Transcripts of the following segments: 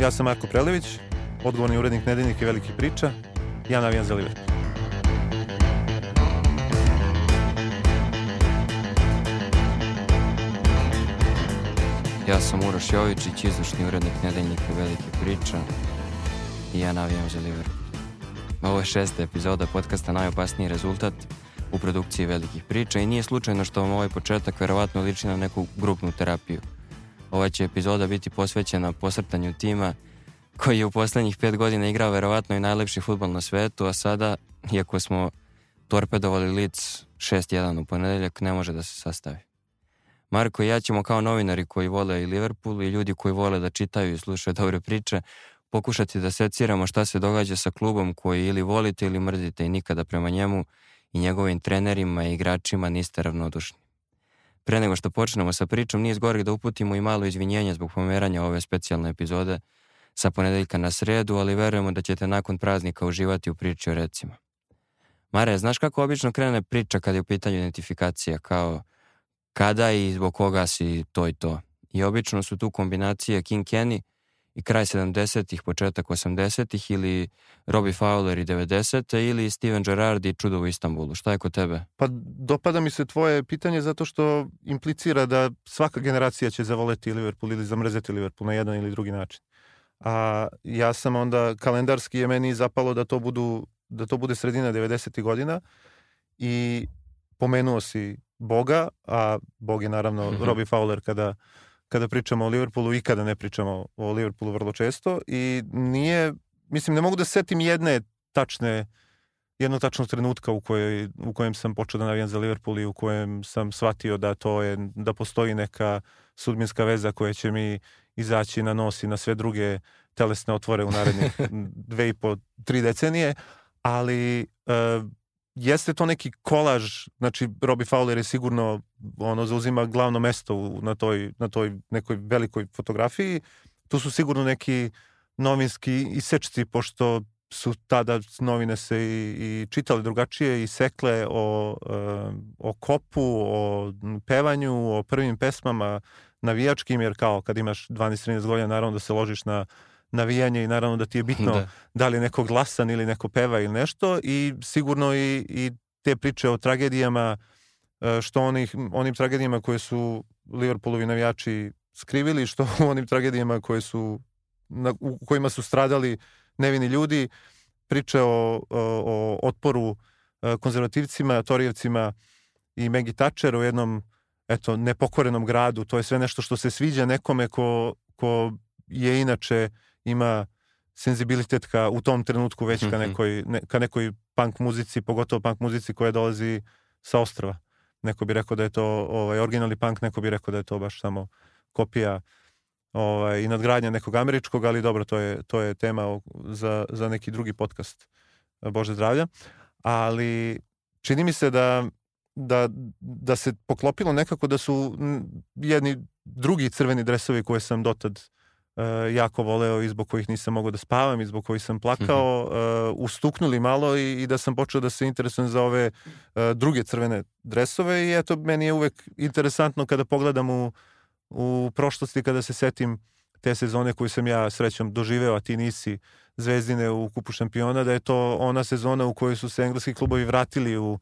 Ja sam Marko Prelević, odgovorni urednik Nedeljnika Veliki priča. Ja navijam za Liverpool. Ja sam Uroš Jovičić, izvršni urednik Nedeljnika Velike priča i ja navijam za Liverpool. Ovo je šesta epizoda podcasta Najopasniji rezultat u produkciji velikih priča i nije slučajno što vam ovaj početak verovatno liči na neku grupnu terapiju. Ova će epizoda biti posvećena posrtanju tima koji je u poslednjih pet godina igrao verovatno i najlepši futbol na svetu, a sada, iako smo torpedovali lic 6-1 u ponedeljak, ne može da se sastavi. Marko i ja ćemo kao novinari koji vole i Liverpool i ljudi koji vole da čitaju i slušaju dobre priče, pokušati da seciramo šta se događa sa klubom koji ili volite ili mrzite i nikada prema njemu i njegovim trenerima i igračima niste ravnodušni. Pre nego što počnemo sa pričom, nije zgorih da uputimo i malo izvinjenja zbog pomeranja ove specijalne epizode sa ponedeljka na sredu, ali verujemo da ćete nakon praznika uživati u priči o recima. Mare, znaš kako obično krene priča kad je u pitanju identifikacija, kao kada i zbog koga si to i to. I obično su tu kombinacije King Kenny i kraj 70-ih, početak 80-ih ili Robbie Fowler i 90-te ili Steven Gerrard i Čudo u Istanbulu. Šta je kod tebe? Pa dopada mi se tvoje pitanje zato što implicira da svaka generacija će zavoleti Liverpool ili zamrzeti Liverpool na jedan ili drugi način. A ja sam onda, kalendarski je meni zapalo da to, budu, da to bude sredina 90. godina i pomenuo si Boga, a Bog je naravno mm -hmm. Robbie Fowler kada kada pričamo o Liverpoolu i kada ne pričamo o Liverpoolu vrlo često i nije, mislim, ne mogu da setim jedne tačne jedno tačno trenutka u, kojoj, u kojem sam počeo da navijam za Liverpool i u kojem sam shvatio da to je, da postoji neka sudbinska veza koja će mi izaći na nos i na sve druge telesne otvore u narednih dve i po, tri decenije, ali uh, jeste to neki kolaž, znači Robbie Fowler je sigurno ono zauzima glavno mesto u, na toj na toj nekoj velikoj fotografiji. Tu su sigurno neki novinski isečci pošto su tada novine se i, i čitale drugačije i sekle o, uh, o kopu, o pevanju, o prvim pesmama navijačkim, jer kao kad imaš 12-13 godina naravno da se ložiš na navijanje i naravno da ti je bitno da, da li je neko glasan ili neko peva ili nešto i sigurno i, i te priče o tragedijama e, što onih, onim tragedijama koje su Liverpoolovi navijači skrivili, što onim tragedijama koje su, na, u kojima su stradali nevini ljudi, priče o, o, o otporu e, konzervativcima, Torijevcima i Megi Thatcher u jednom eto, nepokorenom gradu. To je sve nešto što se sviđa nekome ko, ko je inače ima senzibilitet ka, u tom trenutku već ka mhm. nekoj, ne, ka nekoj punk muzici, pogotovo punk muzici koja dolazi sa ostrava. Neko bi rekao da je to ovaj, originalni punk, neko bi rekao da je to baš samo kopija ovaj, i nadgradnja nekog američkog, ali dobro, to je, to je tema za, za neki drugi podcast Bože zdravlja. Ali čini mi se da, da, da se poklopilo nekako da su jedni drugi crveni dresovi koje sam dotad uh, jako voleo i zbog kojih nisam mogao da spavam i zbog kojih sam plakao, uh, ustuknuli malo i, i da sam počeo da se interesujem za ove uh, druge crvene dresove i eto, meni je uvek interesantno kada pogledam u, u prošlosti, kada se setim te sezone koju sam ja srećom doživeo, a ti nisi Zvezdine u kupu šampiona, da je to ona sezona u kojoj su se engleski klubovi vratili u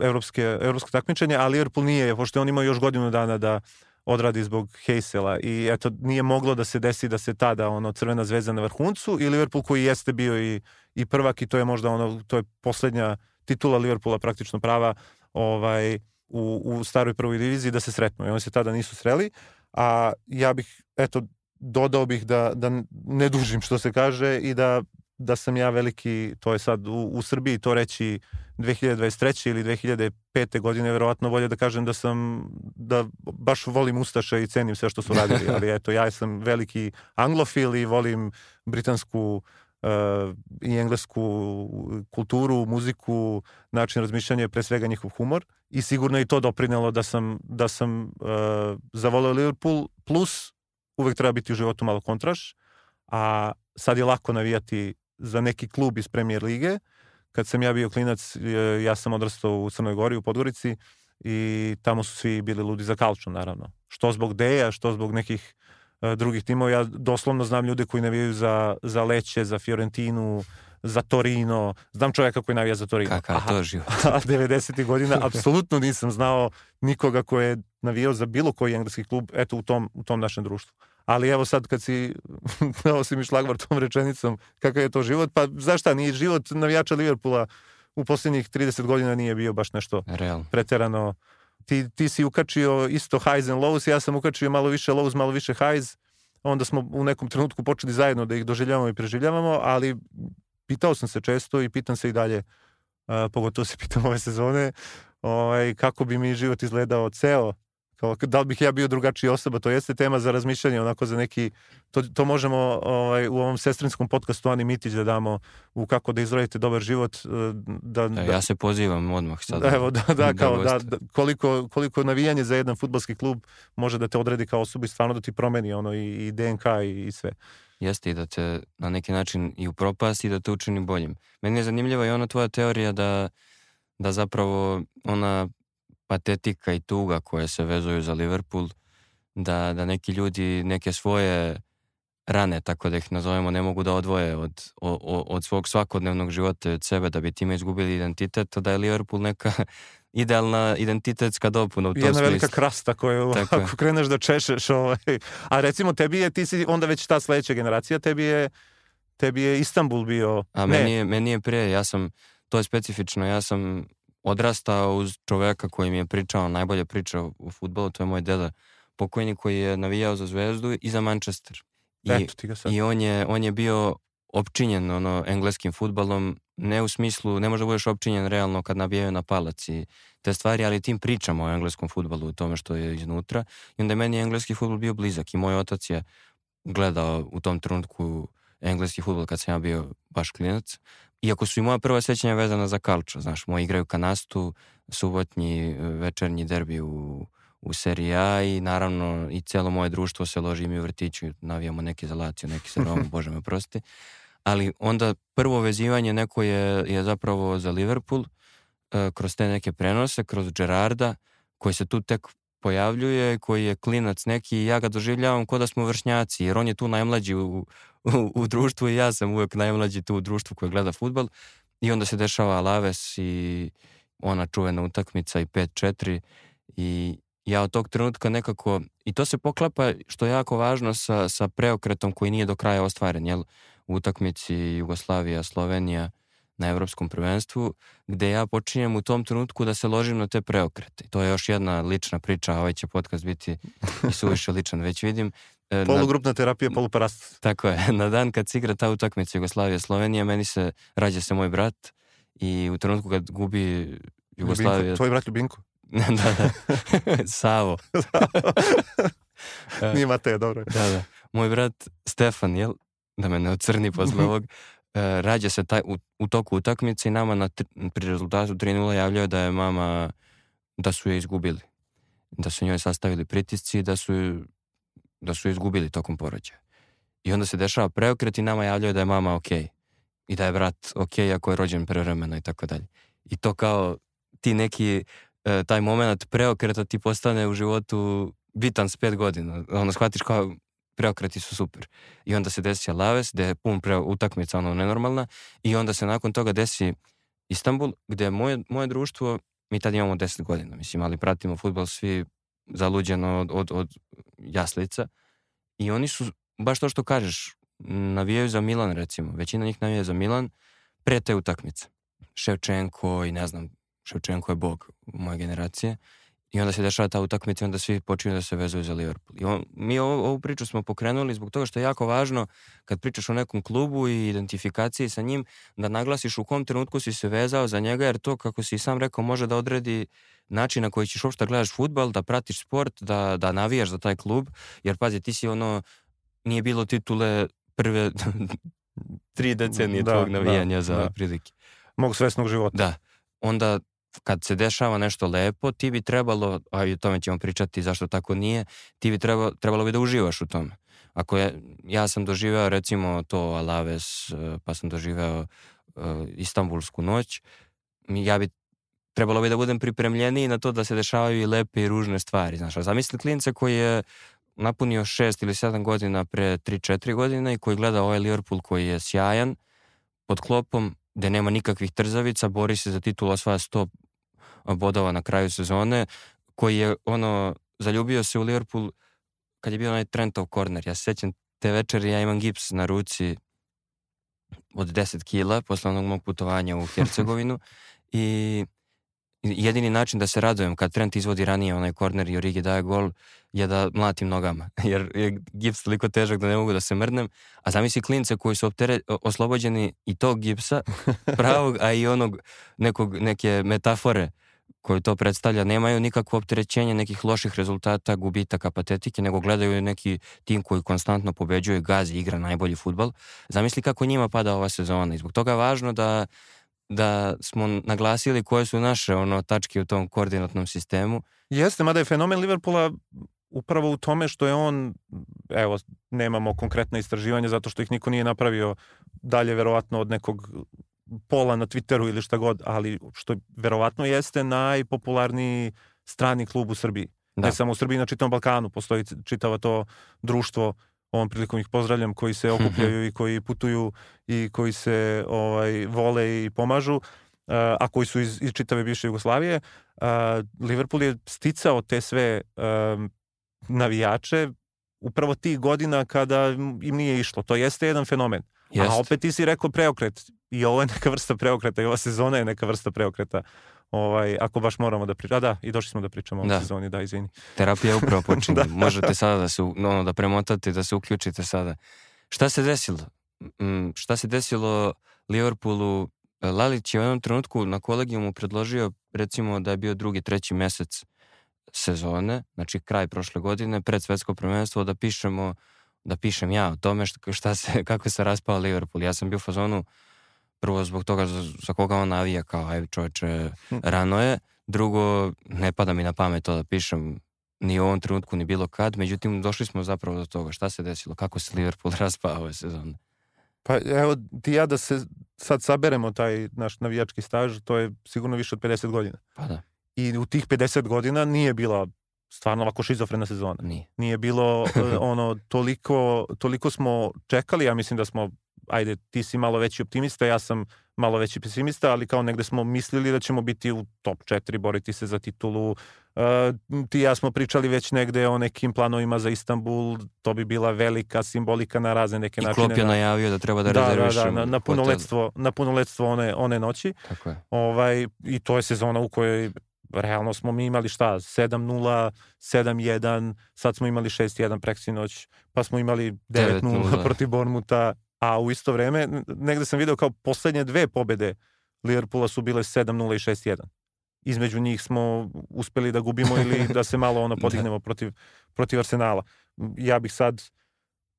evropske, evropsko takmičenje, a Liverpool nije, pošto on imao još godinu dana da odradi zbog Heysela i eto nije moglo da se desi da se tada ono Crvena zvezda na vrhuncu i Liverpool koji jeste bio i, i prvak i to je možda ono to je poslednja titula Liverpoola praktično prava ovaj u, u staroj prvoj diviziji da se sretnu i oni se tada nisu sreli a ja bih eto dodao bih da, da ne dužim što se kaže i da da sam ja veliki, to je sad u, u Srbiji to reći 2023. ili 2005. godine, verovatno bolje da kažem da sam, da baš volim Ustaše i cenim sve što su radili, ali eto, ja sam veliki anglofil i volim britansku uh, i englesku kulturu, muziku, način razmišljanja, pre svega njihov humor i sigurno i to doprinelo da sam, da sam uh, zavoleo Liverpool, plus uvek treba biti u životu malo kontraš, a sad je lako navijati za neki klub iz Premier lige. Kad sam ja bio klinac, ja sam odrastao u Crnoj Gori, u Podgorici i tamo su svi bili ludi za kalču, naravno. Što zbog Deja, što zbog nekih e, drugih timova. Ja doslovno znam ljude koji navijaju za, za Leće, za Fiorentinu, za Torino. Znam čovjeka koji navija za Torino. Kakav to život? A 90. godina apsolutno nisam znao nikoga ko je navijao za bilo koji engleski klub, eto u tom, u tom našem društvu. Ali evo sad kad si dao si mi šlagvar tom rečenicom kakav je to život, pa zašta, ni život navijača Liverpoola u posljednjih 30 godina nije bio baš nešto Real. preterano. Ti, ti si ukačio isto highs and lows, ja sam ukačio malo više lows, malo više highs. Onda smo u nekom trenutku počeli zajedno da ih doživljavamo i preživljavamo, ali pitao sam se često i pitam se i dalje, a, pogotovo se pitam ove sezone, ovaj, kako bi mi život izgledao ceo da li bih ja bio drugačija osoba, to jeste tema za razmišljanje, onako za neki, to, to možemo ovaj, u ovom sestrinskom podcastu Ani Mitić da damo u kako da izrodite dobar život. e, Da, Da, da, ja se pozivam odmah sad. Evo, da, da, da kao, da, da, koliko, koliko navijanje za jedan futbalski klub može da te odredi kao osobu i stvarno da ti promeni ono i, i DNK i, i sve. Jeste i da te na neki način i upropasti i da te učini boljim. Meni je zanimljiva i ona tvoja teorija da, da zapravo ona patetika i tuga koje se vezuju za Liverpool, da, da neki ljudi neke svoje rane, tako da ih nazovemo, ne mogu da odvoje od, o- o- od svog svakodnevnog života i od sebe da bi time izgubili identitet, da je Liverpool neka idealna identitetska dopuna u tom Jedna velika smislu. krasta koju Tako je. ako kreneš da češeš ovaj. A recimo tebi je, ti si onda već ta sledeća generacija, tebi je tebi je Istanbul bio A ne, meni je, meni je prije, ja sam, to je specifično, ja sam odrastao uz čoveka koji mi je pričao najbolje priče o, o futbolu, to je moj deda pokojni koji je navijao za Zvezdu i za Manchester. I, eto ti ga sad. i on, je, on je bio opčinjen ono, engleskim futbalom, ne u smislu, ne može da budeš opčinjen realno kad nabijaju na palac i te stvari, ali tim pričamo o engleskom futbalu, o tome što je iznutra. I onda je meni engleski futbol bio blizak i moj otac je gledao u tom trenutku engleski futbol kad sam ja bio baš klinac. Iako su i moja prva sećanja vezana za kalčo, znaš, moji igraju kanastu, subotnji e, večernji derbi u, u seriji A i naravno i celo moje društvo se loži mi u vrtiću, navijamo neki za Lazio, neki za Romu, bože me prosti. Ali onda prvo vezivanje neko je, je zapravo za Liverpool, e, kroz te neke prenose, kroz Gerarda, koji se tu tek pojavljuje, koji je klinac neki i ja ga doživljavam kao da smo vršnjaci, jer on je tu najmlađi u, u, u društvu i ja sam uvek najmlađi tu u društvu koji gleda futbal i onda se dešava Alaves i ona čuvena utakmica i 5-4 i ja od tog trenutka nekako, i to se poklapa što je jako važno sa, sa preokretom koji nije do kraja ostvaren, jel? U utakmici Jugoslavija, Slovenija na evropskom prvenstvu, gde ja počinjem u tom trenutku da se ložim na te preokrete. To je još jedna lična priča, a ovaj će podcast biti i suviše ličan, već vidim. E, na- Polugrupna terapija, poluparast. tako je, na dan kad se igra ta utakmica Jugoslavija Slovenija, meni se rađa se moj brat i u trenutku kad gubi Jugoslavija... Ljubinko, tvoj brat Ljubinko. da, da. Savo. Nije Mateja, dobro. Da, da. Moj brat Stefan, jel? Da me ne ocrni posle ovog. e, rađa se taj, u, u toku utakmice i nama na, pri rezultatu 3-0 javljaju da je mama, da su je izgubili. Da su njoj sastavili pritisci i da su, da su izgubili tokom porođaja. I onda se dešava preokret i nama javljaju da je mama okej. I da je brat okej ako je rođen prevremeno i tako dalje. I to kao ti neki, e, taj moment preokreta ti postane u životu bitan s pet godina. Ono, shvatiš kao preokreti su super. I onda se desi Alaves, gde je pun pre, utakmica, ono, nenormalna. I onda se nakon toga desi Istanbul, gde moje, moje društvo, mi tad imamo 10 godina, mislim, ali pratimo futbol svi zaluđeno od, od, od jaslica. I oni su, baš to što kažeš, navijaju za Milan, recimo. Većina njih navija za Milan pre te utakmice. Ševčenko i ne znam, Ševčenko je bog moje generacije. I onda se dešava ta utakmica i onda svi počinju da se vezuju za Liverpool. I on, mi ovu, ovu priču smo pokrenuli zbog toga što je jako važno kad pričaš o nekom klubu i identifikaciji sa njim, da naglasiš u kom trenutku si se vezao za njega, jer to, kako si sam rekao, može da odredi način na koji ćeš uopšte da gledaš futbal, da pratiš sport, da, da navijaš za taj klub, jer pazi, ti si ono, nije bilo titule prve tri decenije Da, tvog da, navijanja za da. prilike. Mog svesnog života. Da. Onda kad se dešava nešto lepo, ti bi trebalo, a i o tome ćemo pričati zašto tako nije, ti bi trebalo, trebalo bi da uživaš u tome. Ako je, ja sam doživeo recimo to Alaves, eh, pa sam doživeo eh, Istanbulsku noć, ja bi trebalo bi da budem pripremljeniji na to da se dešavaju i lepe i ružne stvari. Znaš, a zamisli klince koji je napunio šest ili sedam godina pre 3-4 godina i koji gleda ovaj Liverpool koji je sjajan pod klopom, gde nema nikakvih trzavica, bori se za titul, osvaja 100 bodova na kraju sezone, koji je ono, zaljubio se u Liverpool kad je bio onaj Trentov korner. Ja se sećam te večeri, ja imam gips na ruci od 10 kila posle onog mog putovanja u Hercegovinu i jedini način da se radujem kad Trent izvodi ranije onaj korner i Origi daje gol je da mlatim nogama, jer je gips toliko težak da ne mogu da se mrnem, a zamisli klince koji su optere, oslobođeni i tog gipsa, pravog, a i onog nekog, neke metafore koji to predstavlja, nemaju nikakvo opterećenje nekih loših rezultata, gubitaka, patetike, nego gledaju neki tim koji konstantno pobeđuje, gazi, igra najbolji futbal. Zamisli kako njima pada ova sezona i zbog toga je važno da da smo naglasili koje su naše ono tačke u tom koordinatnom sistemu. Jeste, mada je fenomen Liverpoola upravo u tome što je on, evo, nemamo konkretna istraživanja zato što ih niko nije napravio dalje verovatno od nekog pola na Twitteru ili šta god, ali što verovatno jeste najpopularniji strani klub u Srbiji. Da. Ne samo u Srbiji, na čitom Balkanu postoji čitava to društvo ovom prilikom ih pozdravljam, koji se okupljaju i koji putuju i koji se ovaj, vole i pomažu, a koji su iz, iz čitave bivše Jugoslavije. Liverpool je sticao te sve navijače upravo tih godina kada im nije išlo. To jeste jedan fenomen. Jest. A opet ti si rekao preokret. I ovo je neka vrsta preokreta i ova sezona je neka vrsta preokreta. Ovaj, ako baš moramo da pričamo. A da, i došli smo da pričamo o da. sezoni, da, izvini. Terapija upravo počinje. da. Možete sada da se, ono, da premotate, da se uključite sada. Šta se desilo? Mm, šta se desilo Liverpoolu? Lalić je u jednom trenutku na kolegijumu predložio recimo da je bio drugi, treći mesec sezone, znači kraj prošle godine, pred svetsko prvenstvo, da pišemo, da pišem ja o tome šta, šta se, kako se raspao Liverpool. Ja sam bio u fazonu, prvo zbog toga za, za koga on navija kao aj čoveče hm. rano je, drugo ne pada mi na pamet to da pišem ni u ovom trenutku ni bilo kad, međutim došli smo zapravo do toga šta se desilo, kako se Liverpool raspao ove sezone. Pa evo ti ja da se sad saberemo taj naš navijački staž, to je sigurno više od 50 godina. Pa da. I u tih 50 godina nije bila stvarno ovako šizofrena sezona. Nije. Nije bilo e, ono toliko, toliko smo čekali, ja mislim da smo ajde, ti si malo veći optimista, ja sam malo veći pesimista, ali kao negde smo mislili da ćemo biti u top 4, boriti se za titulu. Uh, ti ja smo pričali već negde o nekim planovima za Istanbul, to bi bila velika simbolika na razne neke I načine. I Klop je najavio da treba da, da rezerviš da, da, na, na punoletstvo, na punoletstvo one, one noći. Tako je. Ovaj, I to je sezona u kojoj realno smo mi imali šta, 7-0, 7-1, sad smo imali 6-1 preksinoć, pa smo imali 9-0 protiv Bormuta, a u isto vreme negde sam video kao poslednje dve pobede Liverpoola su bile 7-0 i 6-1. Između njih smo uspeli da gubimo ili da se malo ono da. podignemo protiv, protiv Arsenala. Ja bih sad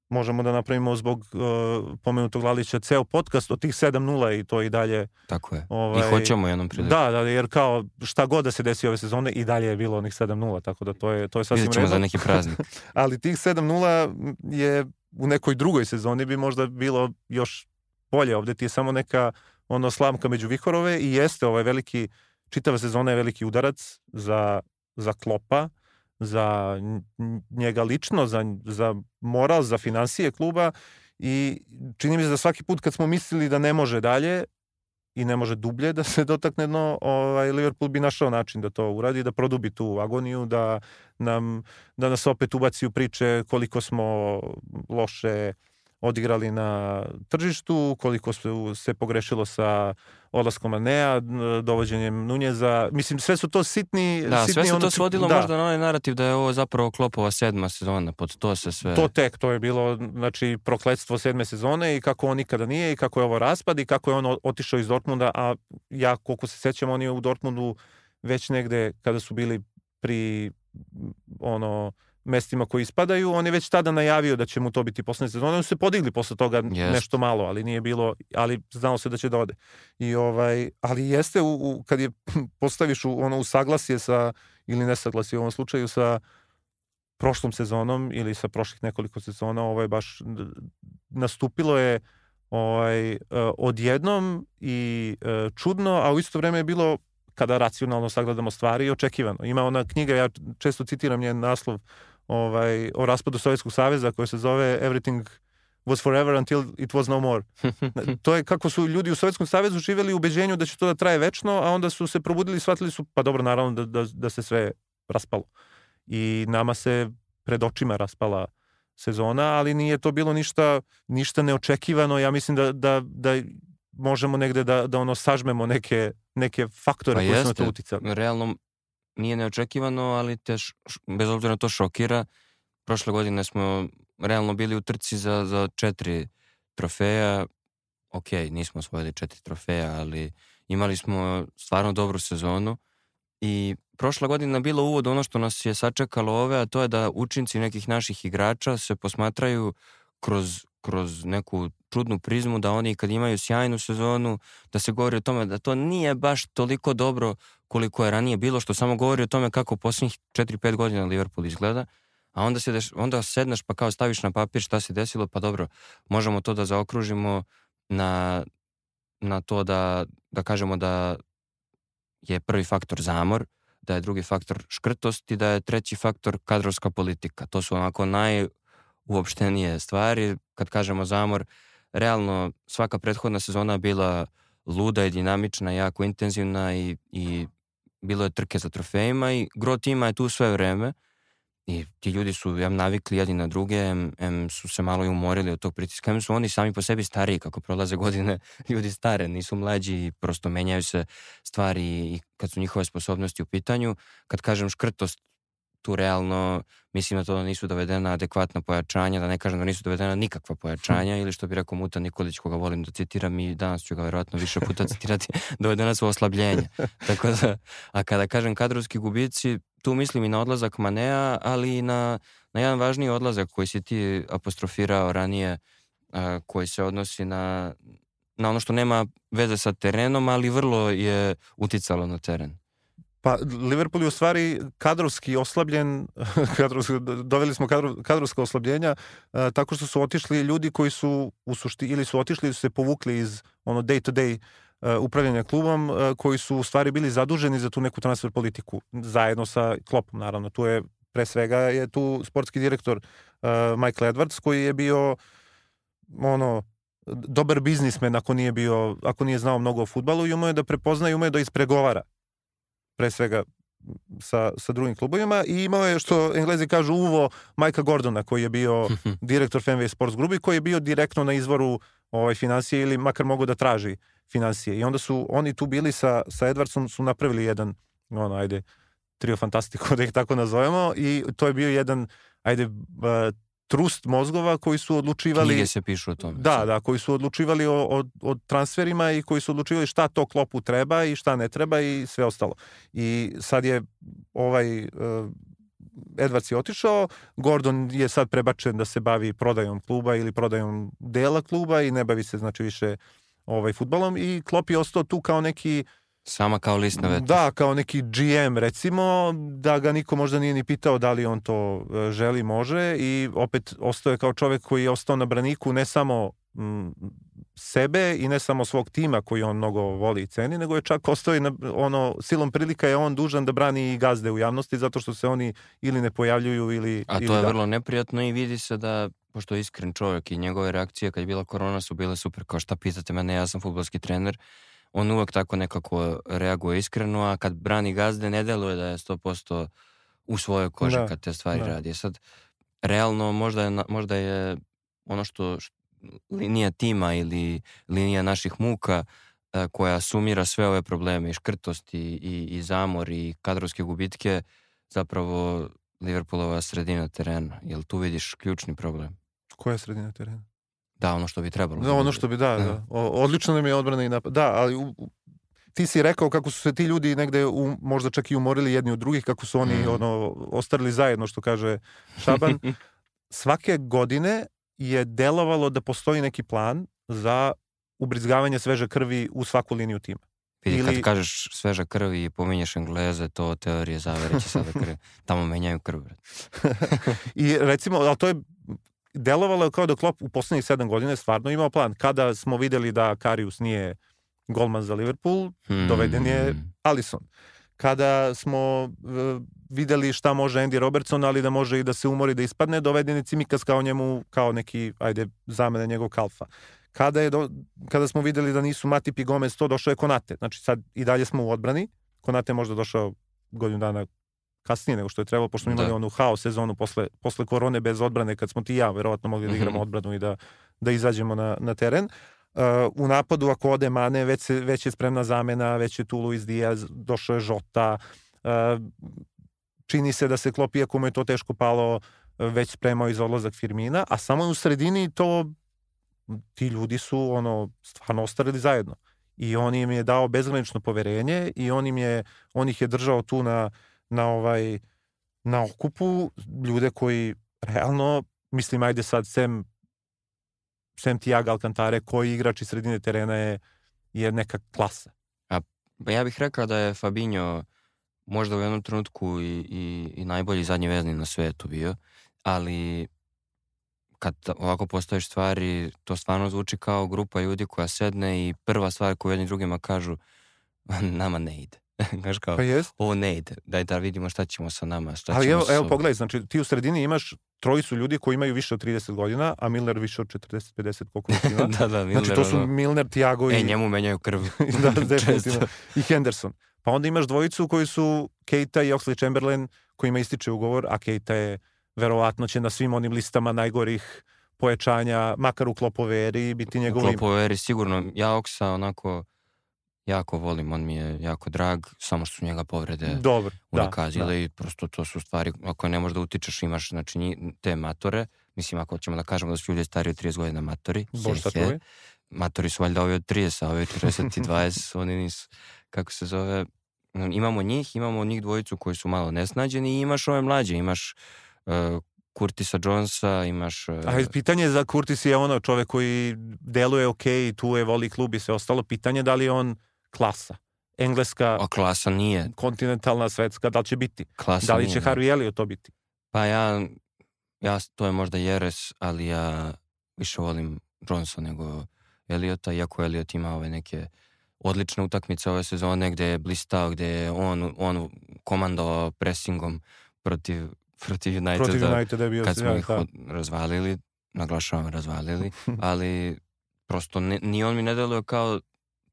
možemo da napravimo zbog uh, pomenutog Lalića ceo podcast od tih 7-0 i to i dalje. Tako je. Ovaj, I hoćemo jednom priliku. Da, da, jer kao šta god da se desi ove sezone i dalje je bilo onih 7-0, tako da to je, to je sasvim ćemo za neki praznik. Ali tih 7-0 je u nekoj drugoj sezoni bi možda bilo još bolje. Ovde ti je samo neka ono slamka među vihorove i jeste ovaj veliki, čitava sezona je veliki udarac za, za klopa, za njega lično, za, za moral, za financije kluba i čini mi se da svaki put kad smo mislili da ne može dalje, i ne može dublje da se dotakne dno, ovaj, Liverpool bi našao način da to uradi, da produbi tu agoniju, da, nam, da nas opet ubaci u priče koliko smo loše odigrali na tržištu, koliko se, se pogrešilo sa odlaskom Anea, dovođenjem Nunjeza. Mislim, sve su to sitni... Da, sitni sve se to svodilo da. možda na onaj narativ da je ovo zapravo Klopova sedma sezona, pod to se sve... To tek, to je bilo, znači, prokledstvo sedme sezone i kako on nikada nije i kako je ovo raspad i kako je on otišao iz Dortmunda, a ja, koliko se sećam, on je u Dortmundu već negde kada su bili pri ono mestima koji ispadaju, on je već tada najavio da će mu to biti poslednje sezone. Oni su se podigli posle toga yes. nešto malo, ali nije bilo, ali znalo se da će da ode. I ovaj, ali jeste u, u, kad je postaviš u ono u saglasje sa ili nesaglasje u ovom slučaju sa prošlom sezonom ili sa prošlih nekoliko sezona, ovo je baš nastupilo je ovaj, e, odjednom i e, čudno, a u isto vreme je bilo kada racionalno sagledamo stvari i očekivano. Ima ona knjiga, ja često citiram njen naslov ovaj, o raspadu Sovjetskog saveza koje se zove Everything was forever until it was no more. to je kako su ljudi u Sovjetskom savezu živjeli u ubeđenju da će to da traje večno, a onda su se probudili i shvatili su, pa dobro, naravno da, da, da se sve raspalo. I nama se pred očima raspala sezona, ali nije to bilo ništa, ništa neočekivano. Ja mislim da, da, da možemo negde da, da ono sažmemo neke, neke faktore pa koji su na to uticali. Realno nije neočekivano, ali te š, bez obzira na to šokira. Prošle godine smo realno bili u trci za, za četiri trofeja. Ok, nismo osvojili četiri trofeja, ali imali smo stvarno dobru sezonu i prošla godina bila uvod ono što nas je sačekalo ove, a to je da učinci nekih naših igrača se posmatraju kroz, kroz neku čudnu prizmu, da oni kad imaju sjajnu sezonu, da se govori o tome da to nije baš toliko dobro koliko je ranije bilo, što samo govori o tome kako posljednjih 4-5 godina Liverpool izgleda, a onda, se deš, onda sedneš pa kao staviš na papir šta se desilo, pa dobro, možemo to da zaokružimo na, na to da, da kažemo da je prvi faktor zamor, da je drugi faktor škrtost i da je treći faktor kadrovska politika. To su onako najuopštenije stvari. Kad kažemo zamor, realno svaka prethodna sezona bila luda i dinamična, jako intenzivna i, i bilo je trke za trofejima i gro tima je tu sve vreme i ti ljudi su ja, navikli jedni na druge, em, em su se malo i umorili od tog pritiska, em su oni sami po sebi stariji, kako prolaze godine, ljudi stare, nisu mlađi i prosto menjaju se stvari i kad su njihove sposobnosti u pitanju. Kad kažem škrtost, tu realno mislim da to nisu dovedena adekvatna pojačanja, da ne kažem da nisu dovedena nikakva pojačanja ili što bi rekao Muta Nikolić koga volim da citiram i danas ću ga verovatno više puta citirati, dovedena su oslabljenja. Tako da, a kada kažem kadrovski gubici, tu mislim i na odlazak Manea, ali i na, na jedan važniji odlazak koji si ti apostrofirao ranije, a, koji se odnosi na, na ono što nema veze sa terenom, ali vrlo je uticalo na teren. Pa Liverpool je u stvari kadrovski oslabljen, kadrovski, doveli smo kadro, kadrovska oslabljenja uh, tako što su otišli ljudi koji su u sušti ili su otišli ili su se povukli iz ono day to day uh, upravljanja klubom uh, koji su u stvari bili zaduženi za tu neku transfer politiku zajedno sa Klopom naravno. Tu je pre svega je tu sportski direktor uh, Michael Edwards koji je bio ono dobar biznismen ako nije bio ako nije znao mnogo o fudbalu i umeo da prepozna i umeo da ispregovara pre svega sa, sa drugim klubovima i imao je što Englezi kažu uvo Majka Gordona koji je bio direktor Fenway Sports Group i koji je bio direktno na izvoru ovaj, financije ili makar mogu da traži financije. I onda su oni tu bili sa, sa Edwardsom su napravili jedan ono ajde trio fantastiko da ih tako nazovemo i to je bio jedan ajde trust mozgova koji su odlučivali... Knjige se pišu o tome. Da, da, koji su odlučivali o, o, o transferima i koji su odlučivali šta to klopu treba i šta ne treba i sve ostalo. I sad je ovaj uh, Edwards je otišao, Gordon je sad prebačen da se bavi prodajom kluba ili prodajom dela kluba i ne bavi se znači više ovaj futbolom i Klopp je ostao tu kao neki uh, Sama kao list na vetar. Da, kao neki GM recimo, da ga niko možda nije ni pitao da li on to e, želi, može i opet ostao je kao čovek koji je ostao na braniku ne samo m, sebe i ne samo svog tima koji on mnogo voli i ceni, nego je čak ostao i na, ono, silom prilika je on dužan da brani i gazde u javnosti zato što se oni ili ne pojavljuju ili... A to ili je da. vrlo neprijatno i vidi se da pošto je iskren čovjek i njegove reakcije kad je bila korona su bile super, kao šta pitate mene, ja sam futbolski trener, on uvek tako nekako reaguje iskreno, a kad brani gazde ne deluje da je 100% u svojoj koži da, kad te stvari da. radi. Sad, realno možda je, možda je ono što, što linija tima ili linija naših muka a, koja sumira sve ove probleme i škrtost i, i, i zamor i kadrovske gubitke zapravo Liverpoolova sredina terena. Jel tu vidiš ključni problem? Koja je sredina terena? Da, ono što bi trebalo. Da, ono što bi, da, da. da. Odlično nam je odbrana i napad. Da, ali u, ti si rekao kako su se ti ljudi negde u, možda čak i umorili jedni od drugih, kako su oni mm. ono ostarili zajedno, što kaže Šaban. Svake godine je delovalo da postoji neki plan za ubrizgavanje sveže krvi u svaku liniju tima. Vidi, Ili... kad kažeš sveža krv i pominješ Engleze, to teorije zavereći sada krv. Tamo menjaju krv. I recimo, ali to je delovalo je kao da Klopp u poslednjih sedam godina stvarno imao plan. Kada smo videli da Karius nije golman za Liverpool, hmm. doveden je Alisson. kada smo uh, videli šta može Andy Robertson, ali da može i da se umori da ispadne, doveden je Cimikas kao njemu, kao neki, ajde, zamene njegov kalfa. Kada, je do, kada smo videli da nisu Matip i Gomez, to došao je Konate. Znači sad i dalje smo u odbrani. Konate je možda došao godinu dana kasnije nego što je trebalo, pošto smo imali da. onu haos sezonu posle, posle korone bez odbrane, kad smo ti ja verovatno mogli da igramo mm -hmm. odbranu i da, da izađemo na, na teren. Uh, u napadu ako ode Mane, već, se, već je spremna zamena, već je tu Luis Diaz, došao je Žota, uh, čini se da se klopi, ako mu je to teško palo, već spremao iz odlazak Firmina, a samo u sredini to ti ljudi su ono stvarno ostarili zajedno i on im je dao bezgranično poverenje i on im je on ih je držao tu na na ovaj na okupu ljude koji realno mislim ajde sad sem sem Tiago Alcantare koji igrač iz sredine terena je je neka klasa. A pa ja bih rekao da je Fabinho možda u jednom trenutku i, i, i najbolji zadnji vezni na svetu bio, ali kad ovako postojiš stvari, to stvarno zvuči kao grupa ljudi koja sedne i prva stvar koju jedni drugima kažu, nama ne ide. Znaš kao, pa jest. ovo ne ide, daj da vidimo šta ćemo sa nama. Šta Ali ćemo evo, evo pogledaj, znači ti u sredini imaš trojicu ljudi koji imaju više od 30 godina, a Milner više od 40-50 koliko ima. da, da, Milner. Znači to su Milner, Tiago i... E, njemu menjaju krv. da, definitivno. I Henderson. Pa onda imaš dvojicu koji su Keita i Oxley Chamberlain kojima ističe ugovor, a Keita je verovatno će na svim onim listama najgorih pojačanja, makar u klopoveri, biti njegov... U klopoveri sigurno. Ja Oksa onako jako volim, on mi je jako drag, samo što su njega povrede Dobar, unakazile da, da. i prosto to su stvari, ako ne možeš da utičeš, imaš znači, te matore, mislim ako ćemo da kažemo da su ljudi stari od 30 godina matori, Bož he, he. matori su valjda ovi od 30, a ovi od 40 i 20, oni nisu, kako se zove, imamo njih, imamo njih dvojicu koji su malo nesnađeni i imaš ove mlađe, imaš uh, Kurtisa Jonesa, imaš... Uh... A pitanje za Kurtis je ono čovek koji deluje ok, tu je voli klub i sve ostalo. Pitanje da li on klasa. Engleska... A klasa nije. Kontinentalna, svetska, da li će biti? Klasa da li će Harvey Elliot to biti? Pa ja, ja, to je možda Jeres, ali ja više volim Jonesa nego Eliota, iako Eliot ima ove neke odlične utakmice ove sezone gde je blistao, gde je on, on komandovao pressingom protiv, protiv Uniteda, protiv Uniteda je bio kad smo ih da. razvalili, naglašavam razvalili, ali prosto ne, ni on mi ne deluje kao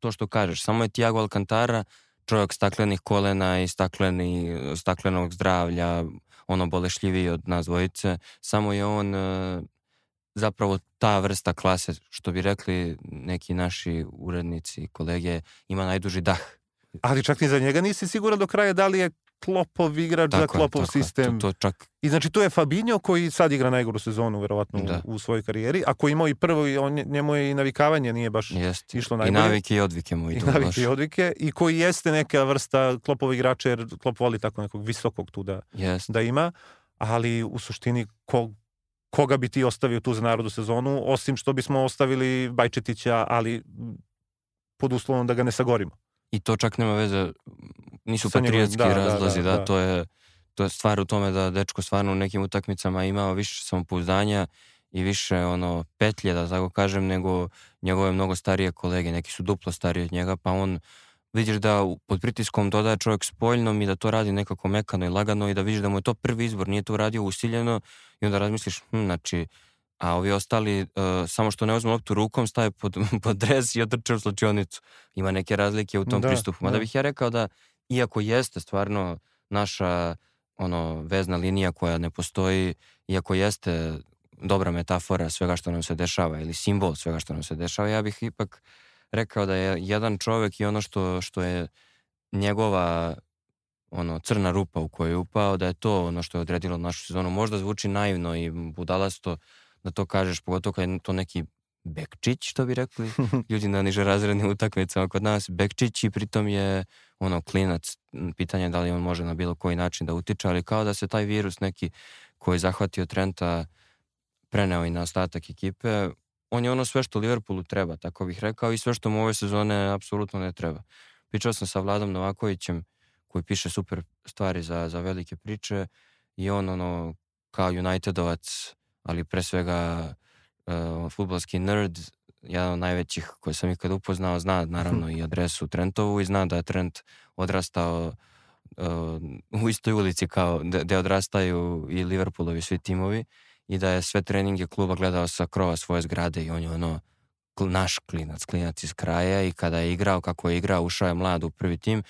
to što kažeš, samo je Tiago Alcantara čovjek staklenih kolena i stakleni, staklenog zdravlja, ono bolešljiviji od nas dvojice, samo je on uh, zapravo ta vrsta klase, što bi rekli neki naši urednici i kolege, ima najduži dah. Ali čak ni za njega nisi siguran do kraja da li je Klopov igrač tako za Klopov tako sistem. To, to čak... I znači tu je Fabinho koji sad igra najgoru sezonu verovatno da. u, u svojoj karijeri, a koji imao i prvo i on, njemu je i navikavanje nije baš Jest. išlo najbolje. I navike i odvike mu i navike baš. i odvike i koji jeste neka vrsta Klopov igrača jer Klop voli tako nekog visokog tu da, Jest. da ima, ali u suštini ko, koga bi ti ostavio tu za narodu sezonu, osim što bismo ostavili Bajčetića, ali pod uslovom da ga ne sagorimo. I to čak nema veze, nisu Sa patriotski da, da, razlozi, da, da, da, to je to je stvar u tome da dečko stvarno u nekim utakmicama imao više samopouzdanja i više ono petlje, da tako kažem, nego njegove mnogo starije kolege, neki su duplo stariji od njega, pa on vidiš da pod pritiskom dodaje čovjek spoljnom i da to radi nekako mekano i lagano i da vidiš da mu je to prvi izbor, nije to uradio usiljeno i onda razmisliš, hm, znači, a ovi ostali, uh, samo što ne uzmu loptu rukom, stave pod, pod dres i otrče u slačionicu. Ima neke razlike u tom da, pristupu. Mada da. bih ja rekao da, iako jeste stvarno naša ono vezna linija koja ne postoji, iako jeste dobra metafora svega što nam se dešava ili simbol svega što nam se dešava, ja bih ipak rekao da je jedan čovek i ono što, što je njegova ono crna rupa u kojoj je upao, da je to ono što je odredilo našu sezonu. Možda zvuči naivno i budalasto da to kažeš, pogotovo kad je to neki Bekčić, što bi rekli ljudi na niže razrednim utakmicama kod nas. Bekčić i pritom je ono klinac, pitanje da li on može na bilo koji način da utiče, ali kao da se taj virus neki koji je zahvatio Trenta preneo i na ostatak ekipe, on je ono sve što Liverpoolu treba, tako bih rekao, i sve što mu ove sezone apsolutno ne treba. Pričao sam sa Vladom Novakovićem, koji piše super stvari za, za velike priče, i on ono, kao Unitedovac, ali pre svega uh, futbalski nerd, jedan od najvećih koje sam ikad upoznao, zna naravno i adresu Trentovu i zna da je Trent odrastao uh, u istoj ulici kao gde odrastaju i Liverpoolovi svi timovi i da je sve treninge kluba gledao sa krova svoje zgrade i on je ono naš klinac, klinac iz kraja i kada je igrao kako je igrao, ušao je mlad u prvi tim,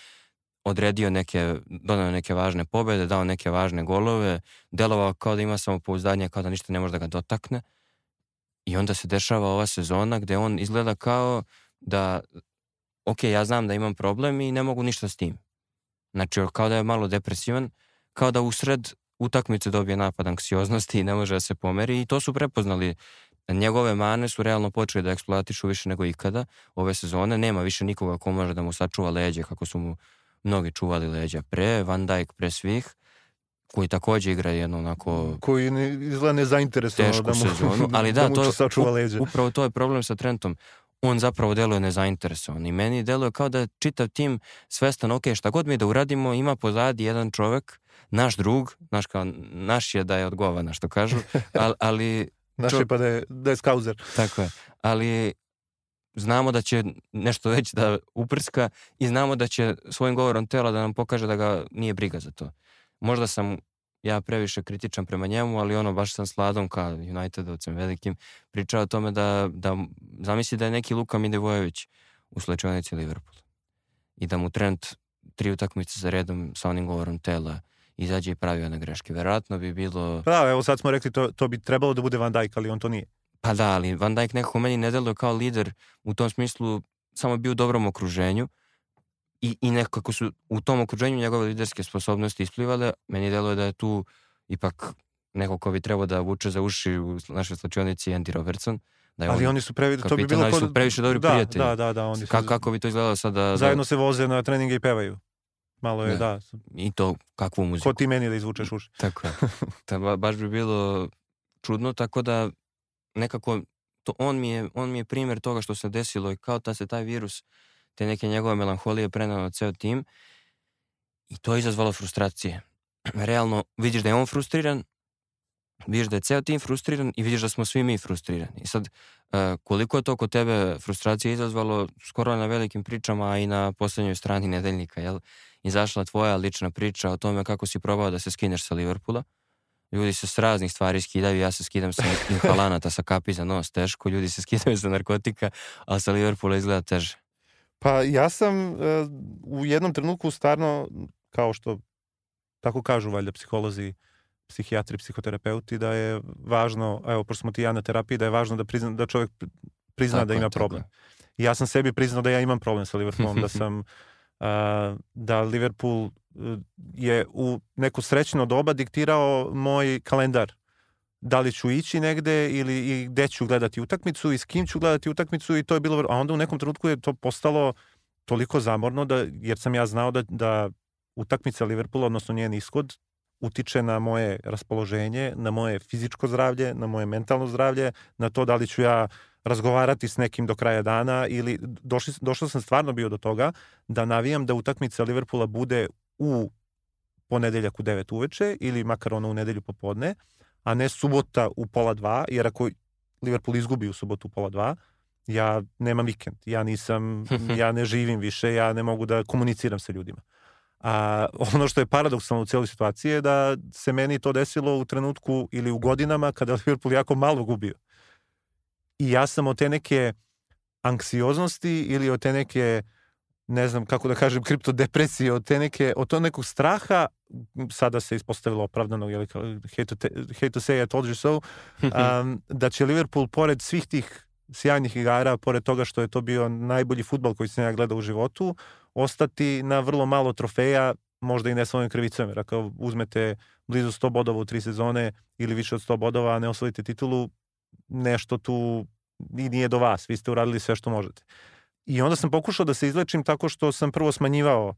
odredio neke, donao neke važne pobede, dao neke važne golove, delovao kao da ima samopouzdanje, kao da ništa ne može da ga dotakne. I onda se dešava ova sezona gde on izgleda kao da, ok, ja znam da imam problem i ne mogu ništa s tim. Znači, kao da je malo depresivan, kao da usred utakmice dobije napad anksioznosti i ne može da se pomeri i to su prepoznali. Njegove mane su realno počeli da eksploatišu više nego ikada ove sezone. Nema više nikoga ko može da mu sačuva leđe kako su mu mnogi čuvali leđa pre, Van Dijk pre svih, koji takođe igra jedno onako... Koji ne, izgleda nezainteresovano da mu, sezonu, ali da, da to, sačuva leđa. Upravo to je problem sa Trentom. On zapravo deluje nezainteresovan i meni deluje kao da čitav tim svestan, ok, šta god mi da uradimo, ima pozadi jedan čovek, naš drug, naš, kao, naš je da je odgovana, što kažu, ali... ali naš je pa da je, da je skauzer. Tako je, ali znamo da će nešto već da uprska i znamo da će svojim govorom tela da nam pokaže da ga nije briga za to. Možda sam ja previše kritičan prema njemu, ali ono baš sam sladom ka Unitedovcem velikim pričao o tome da, da zamisli da je neki Luka Midevojević u slučajnici Liverpool i da mu trend tri utakmice za redom sa onim govorom tela izađe i pravi one greške. Verovatno bi bilo... Pa, evo sad smo rekli to, to bi trebalo da bude Van Dijk, ali on to nije. Pa da, ali Van Dijk nekako meni ne deluje kao lider u tom smislu, samo bio u dobrom okruženju i, i nekako su u tom okruženju njegove liderske sposobnosti isplivale. Meni deluje da je tu ipak neko ko bi trebao da vuče za uši u našoj slačionici Andy Robertson. Da je ali on, oni su previše, to bi bilo kod... su previše dobri da, prijatelji. Da, da, da. Oni su... Kako, kako bi to izgledalo sad da... Zajedno da... se voze na treninge i pevaju. Malo je, da. da. I to kakvu muziku. Ko ti meni da izvučeš uši. Tako je. Ta, baš bi bilo čudno, tako da nekako to, on, mi je, on mi je primjer toga što se desilo i kao da se taj virus, te neke njegove melanholije prenao na ceo tim i to je izazvalo frustracije. Realno vidiš da je on frustriran, vidiš da je ceo tim frustriran i vidiš da smo svi mi frustrirani. I sad, uh, koliko je to kod tebe frustracije izazvalo, skoro na velikim pričama, a i na poslednjoj strani nedeljnika, jel? Izašla tvoja lična priča o tome kako si probao da se skineš sa Liverpoola Ljudi se s raznih stvari skidaju, ja se skidam sa inhalanata, sa kapi za nos, teško. Ljudi se skidaju sa narkotika, a sa Liverpoola izgleda teže. Pa ja sam uh, u jednom trenutku stvarno, kao što tako kažu valjda psiholozi, psihijatri, psihoterapeuti, da je važno, evo, pošto smo ti ja na terapiji, da je važno da, prizna, da čovjek prizna tako da ima problem. I ja sam sebi priznao da ja imam problem sa Liverpoolom, da sam uh, da Liverpool je u neku srećno doba diktirao moj kalendar. Da li ću ići negde ili i gde ću gledati utakmicu i s kim ću gledati utakmicu i to je bilo... A onda u nekom trenutku je to postalo toliko zamorno da, jer sam ja znao da, da utakmica Liverpoola, odnosno njen ishod, utiče na moje raspoloženje, na moje fizičko zdravlje, na moje mentalno zdravlje, na to da li ću ja razgovarati s nekim do kraja dana ili došli, došao sam stvarno bio do toga da navijam da utakmica Liverpoola bude u ponedeljak u 9 uveče ili makar ono u nedelju popodne, a ne subota u pola dva, jer ako Liverpool izgubi u subotu u pola dva, ja nemam vikend, ja nisam, ja ne živim više, ja ne mogu da komuniciram sa ljudima. A ono što je paradoksalno u cijeloj situaciji je da se meni to desilo u trenutku ili u godinama kada Liverpool jako malo gubio. I ja sam od te neke anksioznosti ili od te neke ne znam kako da kažem, kriptodepresije, od te neke, od to nekog straha, sada se ispostavilo opravdano, jel, hate to, te, hate to say I told you so, um, da će Liverpool, pored svih tih sjajnih igara, pored toga što je to bio najbolji futbol koji sam ja gledao u životu, ostati na vrlo malo trofeja, možda i ne svojim krivicom, jer ako uzmete blizu 100 bodova u tri sezone ili više od 100 bodova, a ne osvojite titulu, nešto tu i nije do vas, vi ste uradili sve što možete. I onda sam pokušao da se izlečim tako što sam prvo smanjivao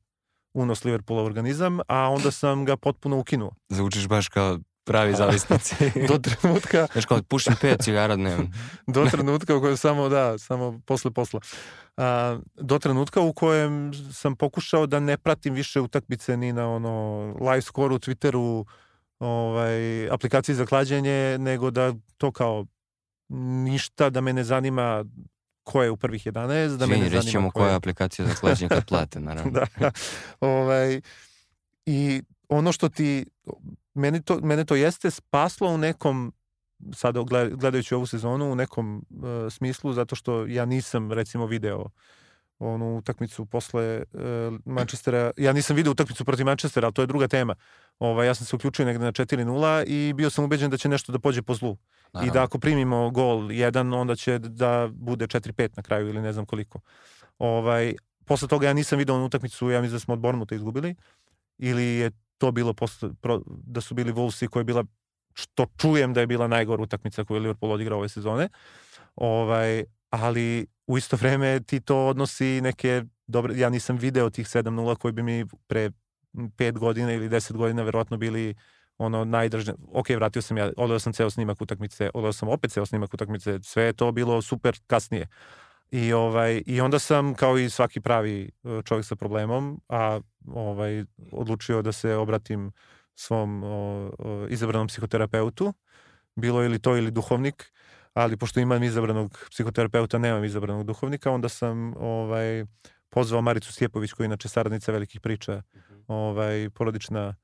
unos Liverpoola u organizam, a onda sam ga potpuno ukinuo. Zvučiš baš kao pravi zavisnici. do trenutka... Znaš kao, pušim pet cigara dnevno. do trenutka u kojem samo, da, samo posle posla. A, do trenutka u kojem sam pokušao da ne pratim više utakmice ni na ono live score u Twitteru, ovaj, aplikaciji za klađenje, nego da to kao ništa da me ne zanima ko je u prvih 11, da Svi, mene zanima ćemo koja je aplikacija za klađenje kad plate, naravno. da, ovaj, I ono što ti, meni to, mene to jeste spaslo u nekom, sada gledajući ovu sezonu, u nekom uh, smislu, zato što ja nisam, recimo, video onu utakmicu posle uh, Manchestera. Ja nisam video utakmicu protiv Manchestera, ali to je druga tema. Ovaj, ja sam se uključio negde na 4-0 i bio sam ubeđen da će nešto da pođe po zlu. Naravno. I da ako primimo gol jedan, onda će da bude 4-5 na kraju ili ne znam koliko. Ovaj, posle toga ja nisam video onu utakmicu, ja mislim da smo od Bormuta izgubili. Ili je to bilo posle, pro, da su bili Wolvesi koja je bila što čujem da je bila najgora utakmica koju je Liverpool odigrao ove sezone. Ovaj, ali u isto vreme ti to odnosi neke dobre, ja nisam video tih 7-0 koji bi mi pre 5 godina ili 10 godina verovatno bili ono najdržne, ok, vratio sam ja, odao sam ceo snimak utakmice, odao sam opet ceo snimak utakmice, sve je to bilo super kasnije. I, ovaj, I onda sam, kao i svaki pravi e, čovjek sa problemom, a ovaj, odlučio da se obratim svom o, o, izabranom psihoterapeutu, bilo ili to ili duhovnik, ali pošto imam izabranog psihoterapeuta, nemam izabranog duhovnika, onda sam ovaj, pozvao Maricu Stjepović, koja je inače saradnica velikih priča, mhm. ovaj, porodična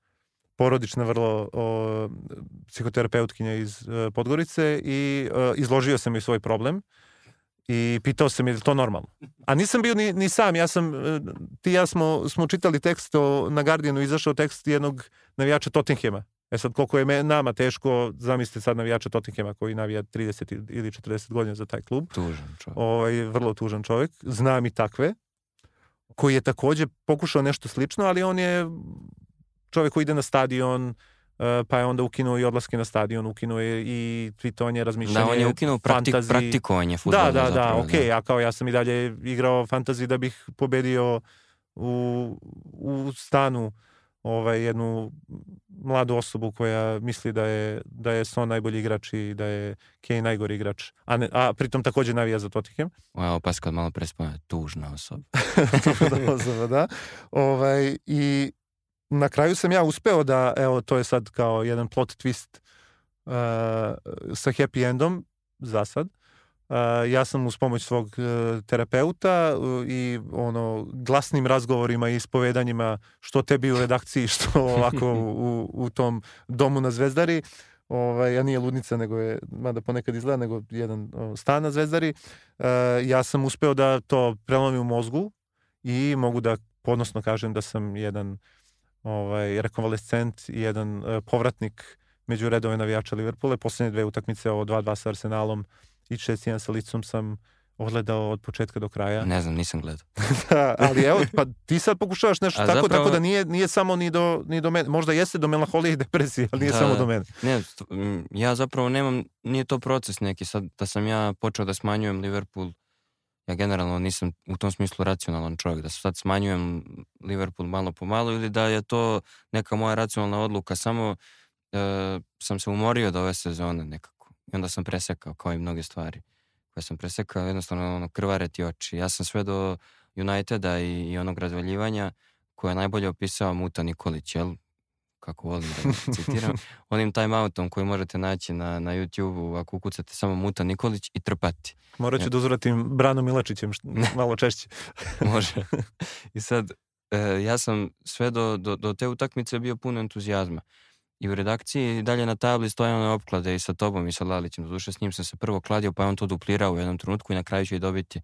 porodična vrlo o, psihoterapeutkinja iz uh, Podgorice i uh, izložio sam joj svoj problem i pitao sam je li to normalno. A nisam bio ni, ni sam, ja sam, uh, ti ja smo, smo čitali tekst o, na Guardianu, izašao tekst jednog navijača Tottenhema. E sad, koliko je me, nama teško, zamislite sad navijača Tottenhema koji navija 30 ili 40 godina za taj klub. Tužan čovjek. Ovaj, vrlo tužan čovjek. Znam i takve koji je takođe pokušao nešto slično, ali on je čovjek koji ide na stadion, uh, pa je onda ukinuo i odlaske na stadion, ukinuo je i tweetovanje, razmišljanje, Da, on je ukinuo praktik, praktikovanje futbola. Da, da, da, zapravo, okej, okay, a kao ja sam i dalje igrao fantasy da bih pobedio u, u stanu ovaj, jednu mladu osobu koja misli da je, da je Son najbolji igrač i da je Kane najgori igrač, a, ne, a pritom takođe navija za Tottenham. Evo, Pascal malo pre tužna osoba. tužna osoba, da. Ovaj, I na kraju sam ja uspeo da, evo, to je sad kao jedan plot twist uh, sa happy endom, za sad. Ja sam uz pomoć svog uh, terapeuta uh, i ono glasnim razgovorima i ispovedanjima što tebi u redakciji, što ovako u, u tom domu na Zvezdari, ovaj, ja nije ludnica, nego je, mada ponekad izgleda, nego jedan stan na Zvezdari, uh, ja sam uspeo da to prelomim u mozgu i mogu da podnosno kažem da sam jedan ovaj, rekonvalescent i jedan uh, povratnik među redove navijača Liverpoola. Poslednje dve utakmice, ovo 2-2 sa Arsenalom i 6-1 sa Licom sam odgledao od početka do kraja. Ne znam, nisam gledao. da, ali evo, pa ti sad pokušavaš nešto tako, zapravo... tako da nije, nije samo ni do, ni do mene. Možda jeste do melanholije i depresije, ali nije da, samo do mene. Ne, ja zapravo nemam, nije to proces neki. Sad da sam ja počeo da smanjujem Liverpool ja generalno nisam u tom smislu racionalan čovjek, da sad smanjujem Liverpool malo po malo ili da je to neka moja racionalna odluka, samo e, sam se umorio od ove sezone nekako i onda sam presekao kao i mnoge stvari koje sam presekao, jednostavno ono, krvare ti oči. Ja sam sve do Uniteda i, i onog razvaljivanja koje je najbolje opisao Muta Nikolić, jel? kako volim da citiram, onim timeoutom koji možete naći na, na YouTube-u ako ukucate samo Muta Nikolić i trpati. Morat ću ja. da uzvratim Branom Milačićem malo češće. Može. I sad, e, ja sam sve do, do, do te utakmice bio pun entuzijazma. I u redakciji dalje na tabli stoje one opklade i sa tobom i sa Lalićem. Doduše s njim sam se prvo kladio pa je on to duplirao u jednom trenutku i na kraju će i dobiti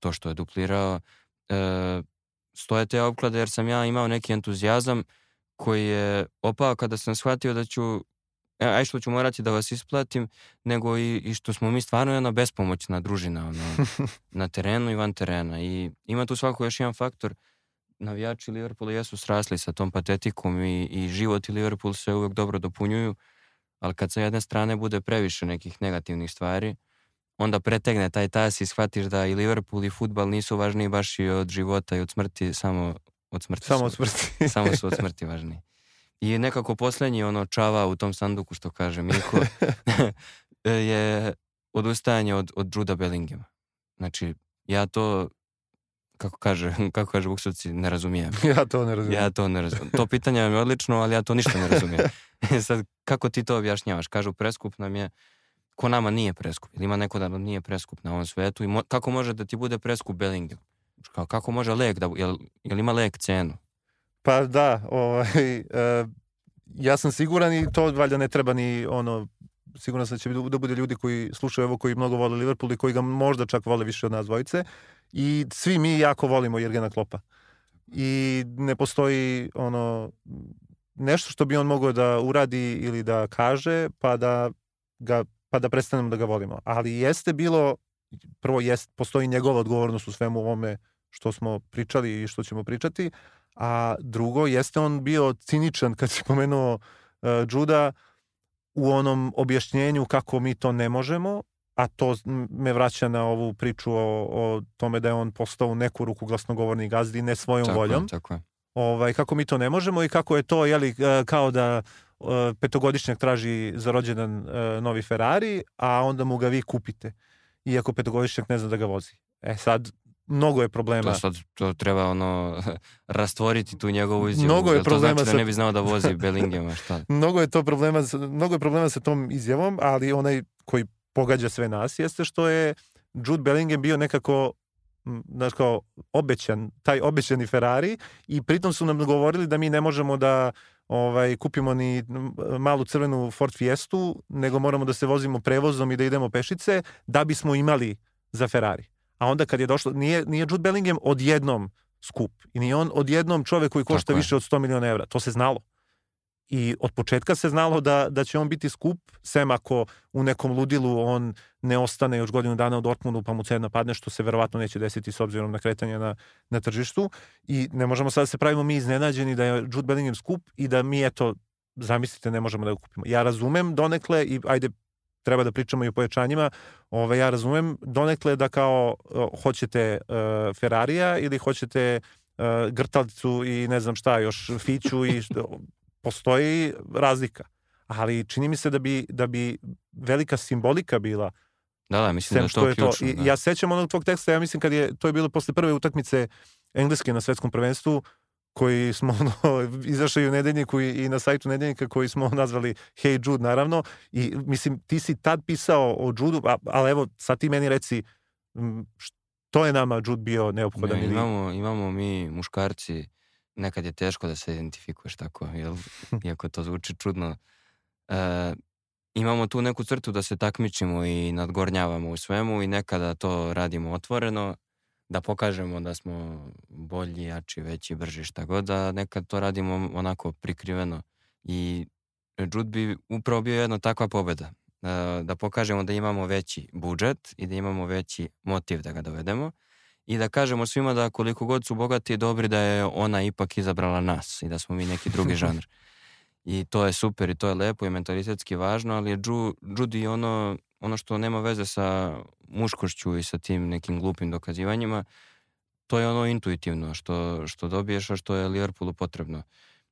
to što je duplirao. E, stoje te opklade jer sam ja imao neki entuzijazam koji je opao kada sam shvatio da ću e, aj što ću morati da vas isplatim, nego i, i što smo mi stvarno jedna bespomoćna družina ono, na terenu i van terena. I ima tu svako još jedan faktor. Navijači Liverpoola jesu srasli sa tom patetikom i, i život i Liverpool se uvek dobro dopunjuju, ali kad sa jedne strane bude previše nekih negativnih stvari, onda pretegne taj tas i shvatiš da i Liverpool i futbal nisu važniji baš i od života i od smrti, samo od smrti. Samo od smrti. samo su od smrti važniji. I nekako poslednji ono čava u tom sanduku što kaže Mirko je odustajanje od, od Juda Bellingema. Znači, ja to kako kaže, kako kaže Vuksovci, ne razumijem. Ja to ne razumijem. Ja to ne razumijem. To pitanje je odlično, ali ja to ništa ne razumijem. Sad, kako ti to objašnjavaš? Kažu, preskup nam je, ko nama nije preskup? Ili ima neko da nam nije preskup na ovom svetu? I mo, kako može da ti bude preskup Bellingham? Kao, kako može lek da, jel, jel ima lek cenu? Pa da, ovaj, uh, ja sam siguran i to valjda ne treba ni ono siguran sam da će da bude ljudi koji slušaju ovo koji mnogo vole Liverpool i koji ga možda čak vole više od nas dvojice i svi mi jako volimo Jergena Klopa i ne postoji ono nešto što bi on mogao da uradi ili da kaže pa da ga pa da prestanemo da ga volimo. Ali jeste bilo prvo jest postoji njegova odgovornost u svemu ovome što smo pričali i što ćemo pričati, a drugo jeste on bio ciničan kad si pomenuo uh, Juda u onom objašnjenju kako mi to ne možemo, a to me vraća na ovu priču o, o tome da je on postao u neku ruku glasnogovorni gazdi ne svojom tako voljom. Je, tako je. Ovaj, kako mi to ne možemo i kako je to jeli, e, kao da uh, petogodišnjak traži za rođendan uh, novi Ferrari, a onda mu ga vi kupite. Iako petogodišnjak ne zna da ga vozi. E sad, mnogo je problema. To sad to treba ono rastvoriti tu njegovu izjavu. Mnogo je znači problema da sa- ne bi znao da vozi Bellingema, šta? mnogo je to problema, mnogo je problema sa tom izjavom, ali onaj koji pogađa sve nas jeste što je Jude Bellingham bio nekako znaš kao obećan, taj obećani Ferrari i pritom su nam govorili da mi ne možemo da ovaj kupimo ni malu crvenu Ford Fiestu, nego moramo da se vozimo prevozom i da idemo pešice da bismo imali za Ferrari. A onda kad je došlo, nije, nije Jude Bellingham odjednom skup i nije on odjednom čovek koji košta Tako je. više od 100 miliona evra. To se znalo. I od početka se znalo da, da će on biti skup, sem ako u nekom ludilu on ne ostane još godinu dana u Dortmundu pa mu cena padne, što se verovatno neće desiti s obzirom na kretanje na, na tržištu. I ne možemo sad da se pravimo mi iznenađeni da je Jude Bellingham skup i da mi eto, zamislite, ne možemo da ga kupimo. Ja razumem donekle i ajde treba da pričamo i o pojačanjima, Ove, ja razumem donekle da kao hoćete uh, Ferrarija ili hoćete uh, grtalcu i ne znam šta još, fiću i što, postoji razlika. Ali čini mi se da bi, da bi velika simbolika bila Da, da, mislim da je to je to. ključno. I, da. ja sećam onog tvog teksta, ja mislim kad je, to je bilo posle prve utakmice Engleske na svetskom prvenstvu, koji smo ono, izašli u nedeljniku i, i na sajtu nedeljnika koji smo nazvali Hey Jude naravno i mislim ti si tad pisao o Judu, a, ali evo sad ti meni reci što je nama Jude bio neophodan Ne, ili imamo, imamo mi muškarci, nekad je teško da se identifikuješ tako, jel? iako to zvuči čudno. E, imamo tu neku crtu da se takmičimo i nadgornjavamo u svemu i nekada to radimo otvoreno, da pokažemo da smo bolji, jači, veći, brži, šta god, a nekad to radimo onako prikriveno. I Jude bi upravo bio jedna takva pobeda. E, da pokažemo da imamo veći budžet i da imamo veći motiv da ga dovedemo i da kažemo svima da koliko god su bogati i dobri da je ona ipak izabrala nas i da smo mi neki drugi žanr. I to je super i to je lepo i mentalitetski važno, ali je Judy ono, ono što nema veze sa muškošću i sa tim nekim glupim dokazivanjima, to je ono intuitivno što, što dobiješ, a što je Liverpoolu potrebno.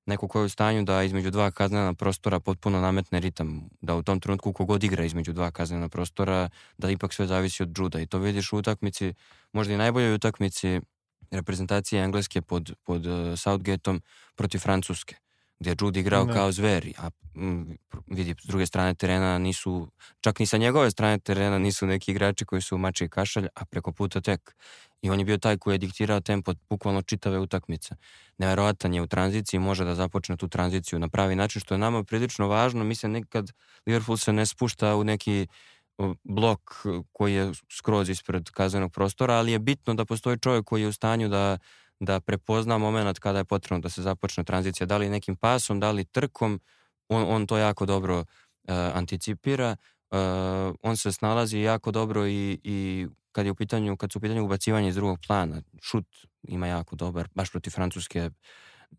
Neko ko je u stanju da između dva kaznena prostora potpuno nametne ritam, da u tom trenutku kogod igra između dva kaznena prostora, da ipak sve zavisi od Juda i to vidiš u utakmici, možda i najboljoj utakmici reprezentacije Engleske pod, pod uh, Southgateom protiv Francuske gdje je Jude igrao Da. kao zveri, a m, vidi, s druge strane terena nisu, čak ni sa njegove strane terena nisu neki igrači koji su mači i kašalj, a preko puta tek. I on je bio taj koji je diktirao tempo bukvalno čitave utakmice. Neverovatan je u tranziciji, može da započne tu tranziciju na pravi način, što je nama prilično važno. Mislim, nekad Liverpool se ne spušta u neki blok koji je skroz ispred kaznenog prostora, ali je bitno da postoji čovjek koji je u stanju da da prepozna moment kada je potrebno da se započne tranzicija, da li nekim pasom, da li trkom, on, on to jako dobro uh, anticipira, uh, on se snalazi jako dobro i, i kad je u pitanju, kad su u pitanju ubacivanje iz drugog plana, šut ima jako dobar, baš protiv Francuske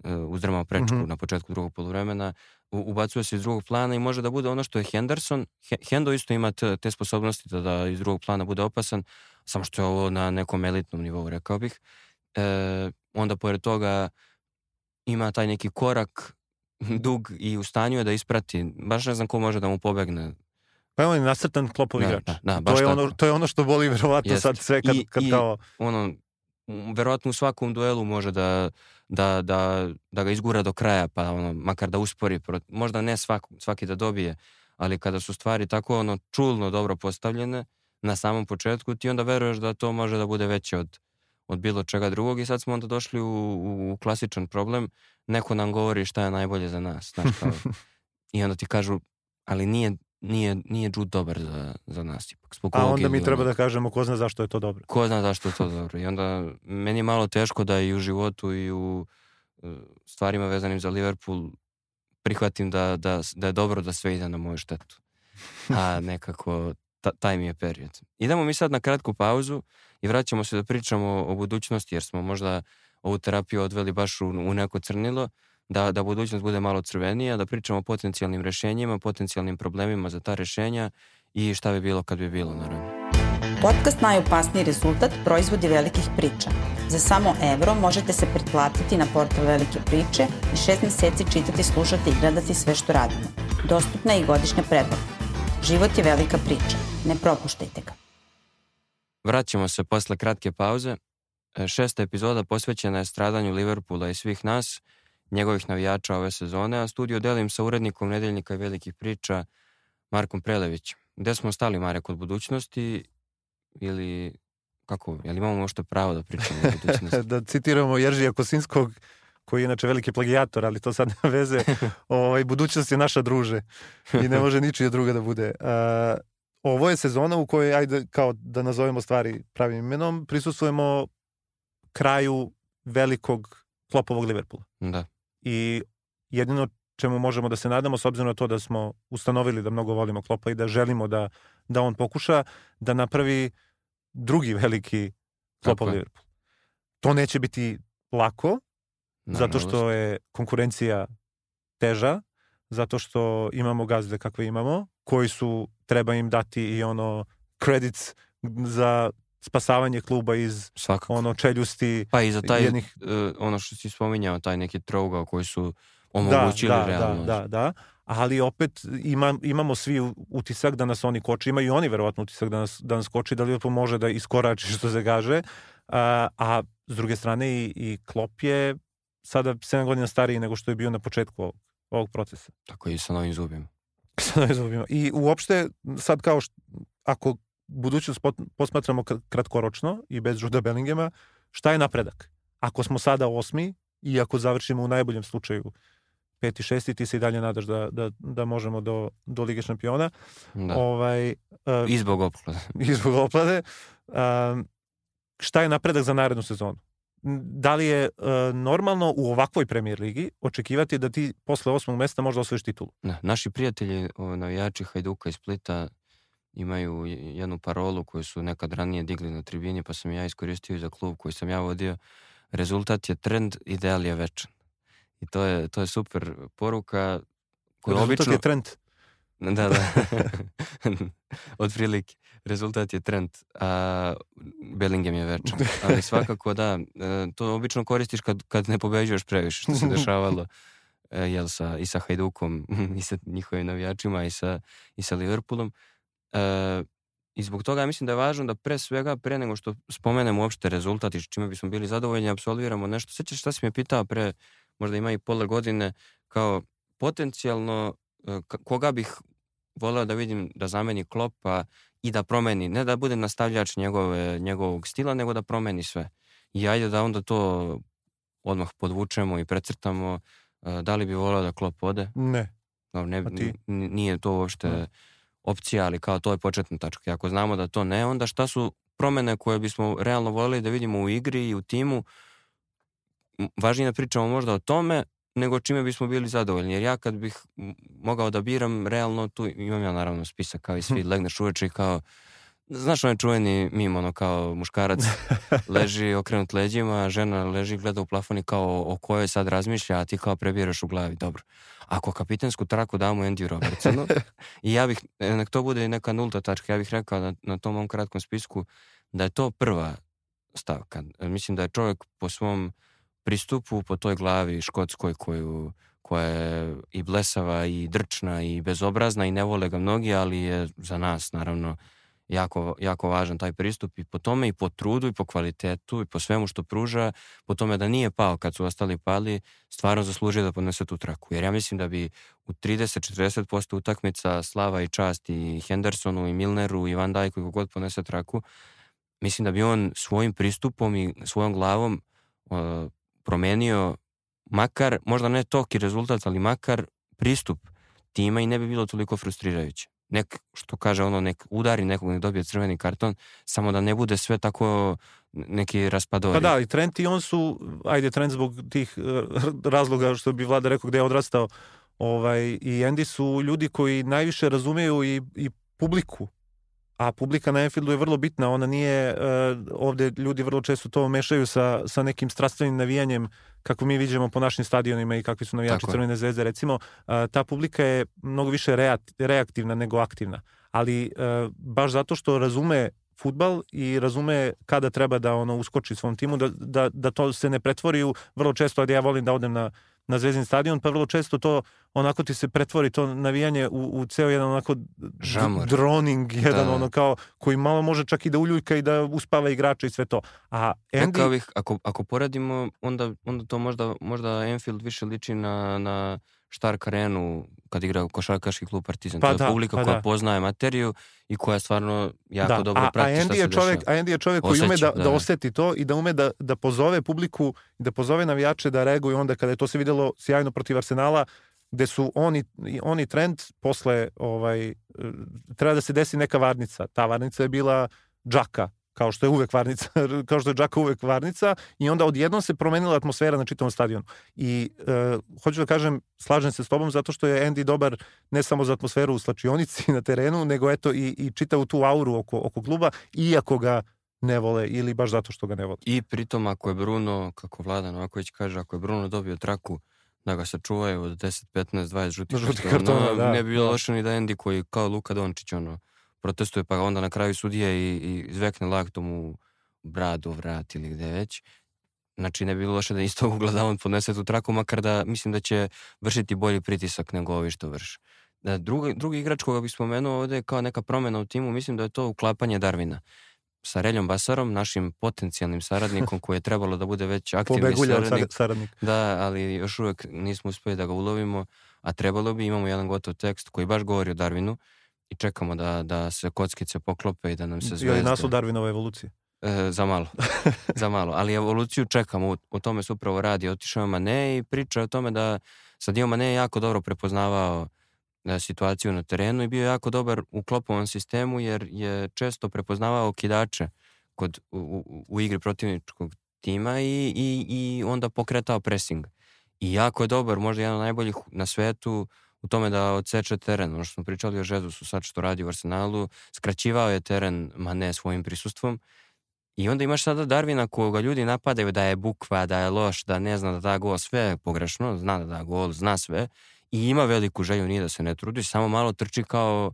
uh, uzdrmao prečku Mhm. na početku drugog poluvremena, u- ubacuje se iz drugog plana i može da bude ono što je Henderson. He, Hendo isto ima te, te sposobnosti da, da iz drugog plana bude opasan, samo što je ovo na nekom elitnom nivou, rekao bih. E, onda pored toga ima taj neki korak dug i u stanju je da isprati. Baš ne znam ko može da mu pobegne. Pa on je nasrtan klopov Da, igrač. da, da, baš to, je tako. ono, to je ono što boli verovatno Jeste. sad sve kad, I- kad i- kao... Ono, verovatno u svakom duelu može da, da, da, da ga izgura do kraja, pa ono, makar da uspori. Možda ne svaku, svaki da dobije, ali kada su stvari tako ono čulno dobro postavljene na samom početku, ti onda veruješ da to može da bude veće od, od bilo čega drugog i sad smo onda došli u, u, u klasičan problem. Neko nam govori šta je najbolje za nas. Znaš, kao, I onda ti kažu, ali nije, nije, nije Jude dobar za, za nas. Ipak, A onda mi treba da kažemo ko zna zašto je to dobro. Ko zna zašto je to dobro. I onda meni je malo teško da i u životu i u e, stvarima vezanim za Liverpool prihvatim da, da, da je dobro da sve ide na moju štetu. A nekako ta, taj mi je period. Idemo mi sad na kratku pauzu i vraćamo se da pričamo o budućnosti jer smo možda ovu terapiju odveli baš u, u neko crnilo, da, da budućnost bude malo crvenija, da pričamo o potencijalnim rešenjima, potencijalnim problemima za ta rešenja i šta bi bilo kad bi bilo, naravno. Podcast Najopasniji rezultat proizvodi velikih priča. Za samo evro možete se pretplatiti na portal Velike priče i šest meseci čitati, slušati i gledati sve što radimo. Dostupna je i godišnja preplata. Život je velika priča. Ne propuštajte ga. Vraćamo se posle kratke pauze. E, šesta epizoda posvećena je stradanju Liverpoola i svih nas, njegovih navijača ove sezone, a studio delim sa urednikom Nedeljnika i velikih priča Markom Prelevićem. Gde smo stali, Marek, od budućnosti ili kako, jel imamo možda pravo da pričamo o budućnosti? da citiramo Jeržija Kosinskog, koji je inače veliki plagijator, ali to sad nema veze. ovaj, budućnost je naša druže i ne može ničija druga da bude. Uh, ovo je sezona u kojoj, ajde kao da nazovemo stvari pravim imenom, prisustujemo kraju velikog klopovog Liverpoola. Da. I jedino čemu možemo da se nadamo, s obzirom na to da smo ustanovili da mnogo volimo Klopa i da želimo da, da on pokuša da napravi drugi veliki Klopov Liverpool. To neće biti lako, zato što je konkurencija teža, zato što imamo gazde kakve imamo, koji su, treba im dati i ono credits za spasavanje kluba iz Svakako. ono čeljusti pa i za taj jednih... uh, ono što si spominjao taj neki trougao koji su omogućili da, da, realno. Da, da, da, ali opet ima, imamo svi utisak da nas oni koče, imaju oni verovatno utisak da nas, da nas koči, da Liverpool može da iskorači što se kaže, a, a s druge strane i, i Klopp je sada 7 godina stariji nego što je bio na početku ovog, ovog procesa. Tako i sa novim zubima. sa zubima. I uopšte sad kao što, ako budućnost posmatramo kratkoročno i bez Juda Bellingema, šta je napredak? Ako smo sada osmi i ako završimo u najboljem slučaju peti, šesti, ti se i dalje nadaš da, da, da možemo do, do Lige šampiona. Da. Ovaj, uh, I zbog oplade. I zbog oplade. Uh, šta je napredak za narednu sezonu? Da li je uh, normalno u ovakvoj premijer ligi očekivati da ti posle osmog mesta možda osvojiš titulu? Da, naši prijatelji, navijači Hajduka iz Splita, imaju jednu parolu koju su nekad ranije digli na tribini, pa sam ja iskoristio za klub koji sam ja vodio. Rezultat je trend, ideal je večan. I to je, to je super poruka koju Rezultat obično... je trend. Da, da. Od prilike. Rezultat je trend, a Bellingham je večan. Ali svakako da, e, to obično koristiš kad, kad ne pobeđuješ previše, što se dešavalo e, jel, sa, i sa Hajdukom, i sa njihovim navijačima, i sa, i sa Liverpoolom. E, I zbog toga mislim da je važno da pre svega, pre nego što spomenemo uopšte rezultat i čime bismo bili zadovoljni, absolviramo nešto. Sećaš šta si me pitao pre možda ima i pola godine, kao potencijalno e, koga bih voleo da vidim da zameni Klopa i da promeni, ne da bude nastavljač njegove, njegovog stila, nego da promeni sve. I ajde da onda to odmah podvučemo i precrtamo. E, da li bi voleo da Klop ode? Ne. No, ne, nije to uopšte ne. opcija, ali kao to je početna tačka. I ako znamo da to ne, onda šta su promene koje bismo realno voljeli da vidimo u igri i u timu, važnije da pričamo možda o tome nego čime bismo bili zadovoljni. Jer ja kad bih mogao da biram, realno tu imam ja naravno spisak kao i svi, hm. legneš uveče i kao Znaš onaj čuveni mim, ono kao muškarac leži okrenut leđima, žena leži gleda u plafon i kao o kojoj sad razmišlja, a ti kao prebiraš u glavi. Dobro. Ako kapitensku traku damo Andy Robertsonu i ja bih, e, nek to bude neka nulta tačka, ja bih rekao na, na tom mom kratkom spisku da je to prva stavka. Mislim da je čovjek po svom pristupu po toj glavi škotskoj koju, koja je i blesava i drčna i bezobrazna i ne vole ga mnogi, ali je za nas naravno jako, jako važan taj pristup i po tome i po trudu i po kvalitetu i po svemu što pruža, po tome da nije pao kad su ostali pali, stvarno zaslužio da podnese tu traku. Jer ja mislim da bi u 30-40% utakmica Slava i Čast i Hendersonu i Milneru i Van Dijku i kogod ponese traku, mislim da bi on svojim pristupom i svojom glavom uh, promenio makar, možda ne toki rezultat, ali makar pristup tima i ne bi bilo toliko frustrirajuće. Nek, što kaže ono, nek udari nekog, nek dobije crveni karton, samo da ne bude sve tako neki raspadori. Pa da, i Trent i on su, ajde, Trent zbog tih razloga što bi vlada rekao gde je odrastao, ovaj, i Andy su ljudi koji najviše razumeju i, i publiku a publika na Enfieldu je vrlo bitna, ona nije, uh, ovde ljudi vrlo često to mešaju sa, sa nekim strastvenim navijanjem kako mi vidimo po našim stadionima i kakvi su navijači Crvene zvezde, recimo, uh, ta publika je mnogo više reaktivna nego aktivna, ali uh, baš zato što razume futbal i razume kada treba da ono uskoči svom timu, da, da, da to se ne pretvori u vrlo često, da ja volim da odem na na Zvezdin stadion, pa vrlo često to onako ti se pretvori to navijanje u, u ceo jedan onako Žamor. droning, jedan da. ono kao koji malo može čak i da uljuljka i da uspava igrača i sve to. A Andy... Ovih, ako, ako poradimo, onda, onda to možda, možda Enfield više liči na, na Stark Arenu kad igra košarkaški klub Partizan. Pa to je da, publika pa koja da. poznaje materiju i koja stvarno jako da. dobro a, prati a šta Andy se je čovjek, dešava. A Andy je čovjek koji ume da, da, da, da. oseti to i da ume da, da pozove publiku da pozove navijače da reaguju onda kada je to se videlo sjajno protiv Arsenala gde su oni, oni trend posle ovaj, treba da se desi neka varnica. Ta varnica je bila džaka kao što je uvek varnica, kao što je Džaka uvek varnica i onda odjednom se promenila atmosfera na čitavom stadionu. I e, hoću da kažem, slažem se s tobom zato što je Andy dobar ne samo za atmosferu u slačionici na terenu, nego eto i, i čitavu tu auru oko, oko kluba, iako ga ne vole ili baš zato što ga ne vole. I pritom ako je Bruno, kako Vladan Novaković kaže, ako je Bruno dobio traku da ga sačuvaju od 10, 15, 20 žutih Žuti kartona, kartona, da, ne bi bilo da. loše ni da Andy koji kao Luka Dončić ono, protestuje pa onda na kraju sudije i, i zvekne laktom u bradu, vrat ili gde već. Znači ne bi bilo loše da isto ugla da on podnese tu traku, makar da mislim da će vršiti bolji pritisak nego ovi što vrše. Da, drugi, drugi igrač koga bih spomenuo ovde je kao neka promena u timu, mislim da je to uklapanje Darvina sa Reljom Basarom, našim potencijalnim saradnikom koji je trebalo da bude već aktivni saradnik. sa- saradnik. Da, ali još uvek nismo uspeli da ga ulovimo, a trebalo bi, imamo jedan gotov tekst koji baš govori o Darwinu i čekamo da, da se kockice poklope i da nam se zvezde... naslov Darwinova evolucije. E, za malo, za malo, ali evoluciju čekamo, u, u tome se upravo radi, otišao je Mane i priča o tome da sad Dio Mane je jako dobro prepoznavao e, situaciju na terenu i bio je jako dobar u klopovom sistemu jer je često prepoznavao kidače kod, u, u, u igri protivničkog tima i, i, i onda pokretao pressing. I jako je dobar, možda jedan od najboljih na svetu u tome da odseče teren. Ono što smo pričali o Žezusu sad što radi u Arsenalu, skraćivao je teren Mane svojim prisustvom I onda imaš sada Darvina koga ljudi napadaju da je bukva, da je loš, da ne zna da da gol, sve je pogrešno, zna da da gol, zna sve i ima veliku želju, nije da se ne trudi, samo malo trči kao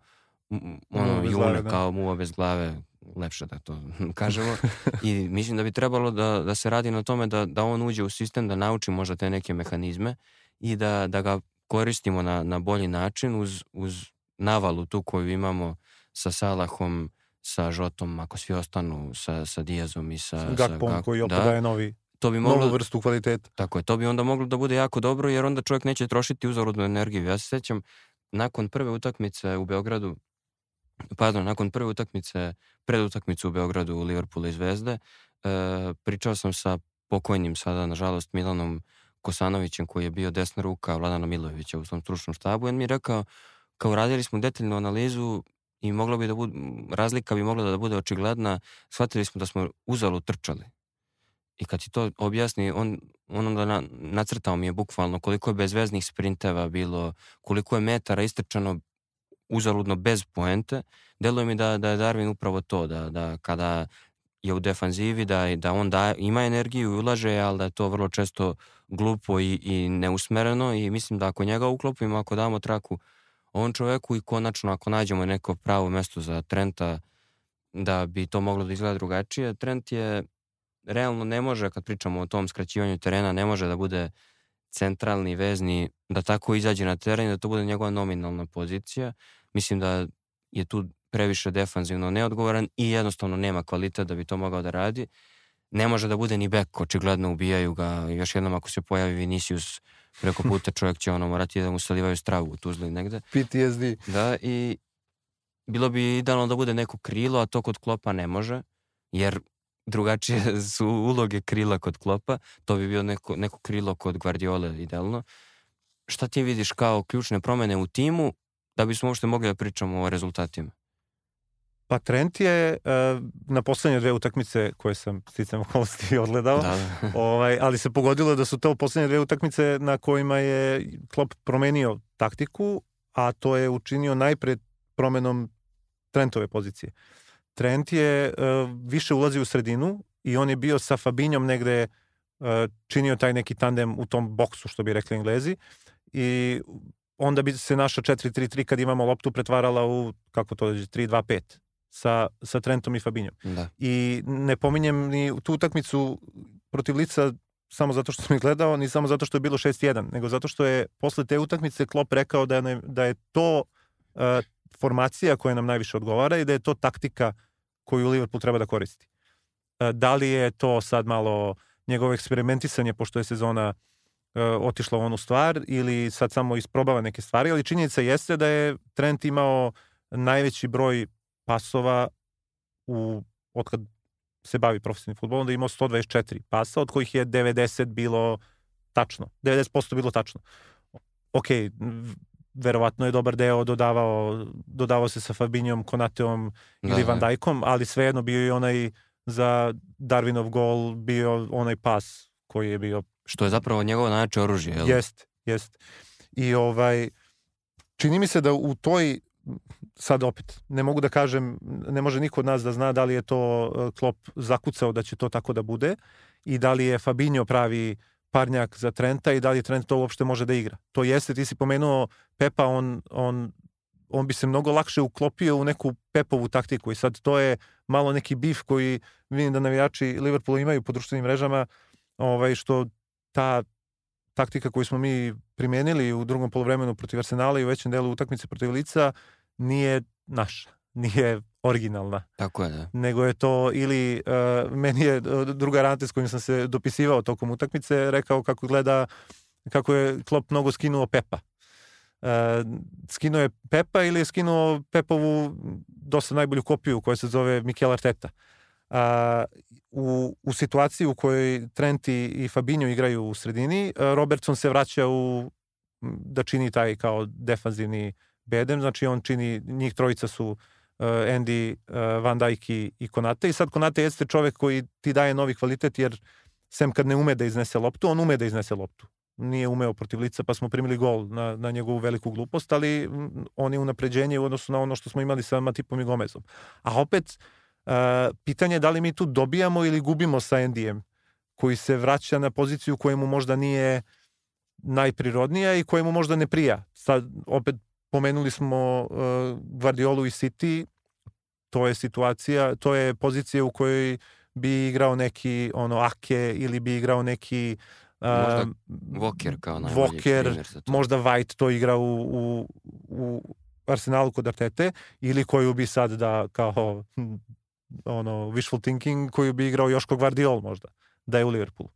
ono, june, glave, kao muva bez glave, lepše da to kažemo. I mislim da bi trebalo da, da se radi na tome da, da on uđe u sistem, da nauči možda te neke mehanizme i da, da ga koristimo na, na bolji način uz, uz navalu tu koju imamo sa Salahom, sa Žotom, ako svi ostanu, sa, sa Dijazom i sa... Gakpom Gak- koji opet da, daje novi, to bi novu moglo, vrstu kvaliteta. tako je, to bi onda moglo da bude jako dobro, jer onda čovjek neće trošiti uzaludnu energiju. Ja se sećam, nakon prve utakmice u Beogradu, pardon, nakon prve utakmice, pred utakmicu u Beogradu u Liverpoolu i Zvezde, e, pričao sam sa pokojnim sada, nažalost, Milanom Kosanovićem, koji je bio desna ruka Vladana Milojevića u svom stručnom štabu, on mi je rekao, kao radili smo detaljnu analizu i moglo bi da bude, razlika bi mogla da bude očigledna, shvatili smo da smo uzalud trčali. I kad ti to objasni, on, on onda na, nacrtao mi je bukvalno koliko je bezveznih sprinteva bilo, koliko je metara istrčano uzaludno bez poente. Deluje mi da, da je Darwin upravo to, da, da kada je u defanzivi, da, da on da, ima energiju i ulaže, ali da je to vrlo često glupo i, i neusmereno i mislim da ako njega uklopimo, ako damo traku ovom čoveku i konačno ako nađemo neko pravo mesto za Trenta da bi to moglo da izgleda drugačije, Trent je realno ne može, kad pričamo o tom skraćivanju terena, ne može da bude centralni, vezni, da tako izađe na teren da to bude njegova nominalna pozicija. Mislim da je tu previše defanzivno neodgovoran i jednostavno nema kvalitet da bi to mogao da radi. Ne može da bude ni bek, očigledno ubijaju ga. Još jednom ako se pojavi Vinicius preko puta, čovjek će ono morati da mu salivaju stravu u Tuzli negde. PTSD. Da, i bilo bi idealno da bude neko krilo, a to kod Klopa ne može. jer drugačije su uloge krila kod Klopa, to bi bio neko, neko krilo kod Guardiola idealno. Šta ti vidiš kao ključne promene u timu da bismo uopšte mogli da pričamo o rezultatima? Pa Trent je uh, na poslednje dve utakmice koje sam sticam okolnosti odgledao, da, da. ovaj, ali se pogodilo da su to poslednje dve utakmice na kojima je Klopp promenio taktiku, a to je učinio najpred promenom Trentove pozicije. Trent je uh, više ulazio u sredinu i on je bio sa Fabinjom negde uh, činio taj neki tandem u tom boksu, što bi rekli englezi, i onda bi se naša 4-3-3 kad imamo loptu pretvarala u, kako to dođe, 3-2-5 sa, sa Trentom i Fabinjom. Da. I ne pominjem ni tu utakmicu protiv Lica samo zato što sam ih gledao, ni samo zato što je bilo 6-1, nego zato što je posle te utakmice Klopp rekao da je, da je to uh, formacija koja nam najviše odgovara i da je to taktika koju Liverpool treba da koristi. Uh, da li je to sad malo njegovo eksperimentisanje, pošto je sezona uh, otišla u onu stvar, ili sad samo isprobava neke stvari, ali činjenica jeste da je Trent imao najveći broj pasova u, otkad se bavi profesionalnim futbolom, da je imao 124 pasa, od kojih je 90 bilo tačno. 90% bilo tačno. Ok, verovatno je dobar deo dodavao, dodavao se sa Fabinjom, Konateom da, ili Van da. Dijkom, ali svejedno bio i onaj za Darwinov gol bio onaj pas koji je bio... Što je zapravo njegovo najjače oružje, jel? Jest, jest. I ovaj, čini mi se da u toj sad opet, ne mogu da kažem, ne može niko od nas da zna da li je to e, Klop zakucao da će to tako da bude i da li je Fabinho pravi parnjak za Trenta i da li Trent to uopšte može da igra. To jeste, ti si pomenuo Pepa, on, on, on bi se mnogo lakše uklopio u neku Pepovu taktiku i sad to je malo neki bif koji vidim da navijači Liverpoola imaju po društvenim mrežama, ovaj, što ta taktika koju smo mi primenili u drugom polovremenu protiv Arsenala i u većem delu utakmice protiv Lica nije naša, nije originalna. Tako je, da. Nego je to ili uh, meni je druga rante s kojim sam se dopisivao tokom utakmice rekao kako gleda kako je Klopp mnogo skinuo Pepa. Uh, skinuo je Pepa ili je skinuo Pepovu dosta najbolju kopiju koja se zove Mikel Arteta. Uh, u, u situaciji u kojoj Trent i, i Fabinho igraju u sredini, Robertson se vraća u da čini taj kao defanzivni bedem, znači on čini, njih trojica su uh, Andy, uh, Van Dijk i, i Konate i sad Konate jeste čovek koji ti daje novi kvalitet jer sem kad ne ume da iznese loptu, on ume da iznese loptu. Nije umeo protiv lica pa smo primili gol na, na njegovu veliku glupost, ali on je unapređenje u odnosu na ono što smo imali sa Matipom i Gomezom. A opet, uh, pitanje je da li mi tu dobijamo ili gubimo sa Andyjem koji se vraća na poziciju kojemu možda nije najprirodnija i kojemu možda ne prija. Sad opet pomenuli smo uh, Guardiolu i City, to je situacija, to je pozicija u kojoj bi igrao neki ono Ake ili bi igrao neki uh, možda Walker kao najbolji Walker, možda White to igra u, u, u Arsenalu kod Artete ili koju bi sad da kao ono wishful thinking koju bi igrao Joško Guardiol možda da je u Liverpoolu.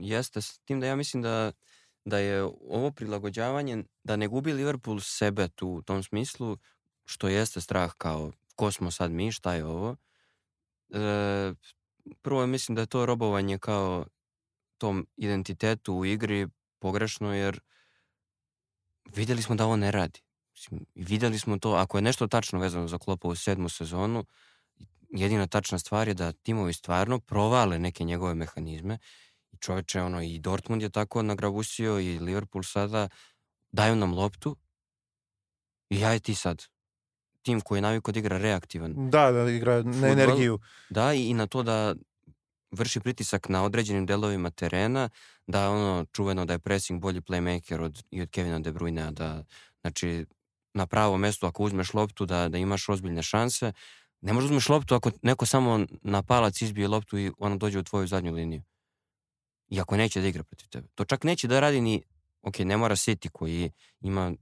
Jeste, s tim da ja mislim da da je ovo prilagođavanje, da ne gubi Liverpool sebe tu u tom smislu, što jeste strah kao ko smo sad mi, šta je ovo. E, prvo mislim da je to robovanje kao tom identitetu u igri pogrešno jer videli smo da ovo ne radi. Mislim, videli smo to, ako je nešto tačno vezano za Klopa u sedmu sezonu, jedina tačna stvar je da timovi stvarno provale neke njegove mehanizme čoveče, ono, i Dortmund je tako nagrabusio i Liverpool sada daju nam loptu i ja i ti sad. Tim koji je navikao da igra reaktivan. Da, da igra na energiju. Da, i, i na to da vrši pritisak na određenim delovima terena, da ono čuveno da je pressing bolji playmaker od, i od Kevina De Bruyne, da znači na pravo mesto ako uzmeš loptu da, da imaš ozbiljne šanse. Ne možeš da uzmeš loptu ako neko samo na palac izbije loptu i ona dođe u tvoju zadnju liniju. Iako neće da igra protiv tebe. To čak neće da radi ni, ok, ne mora City koji ima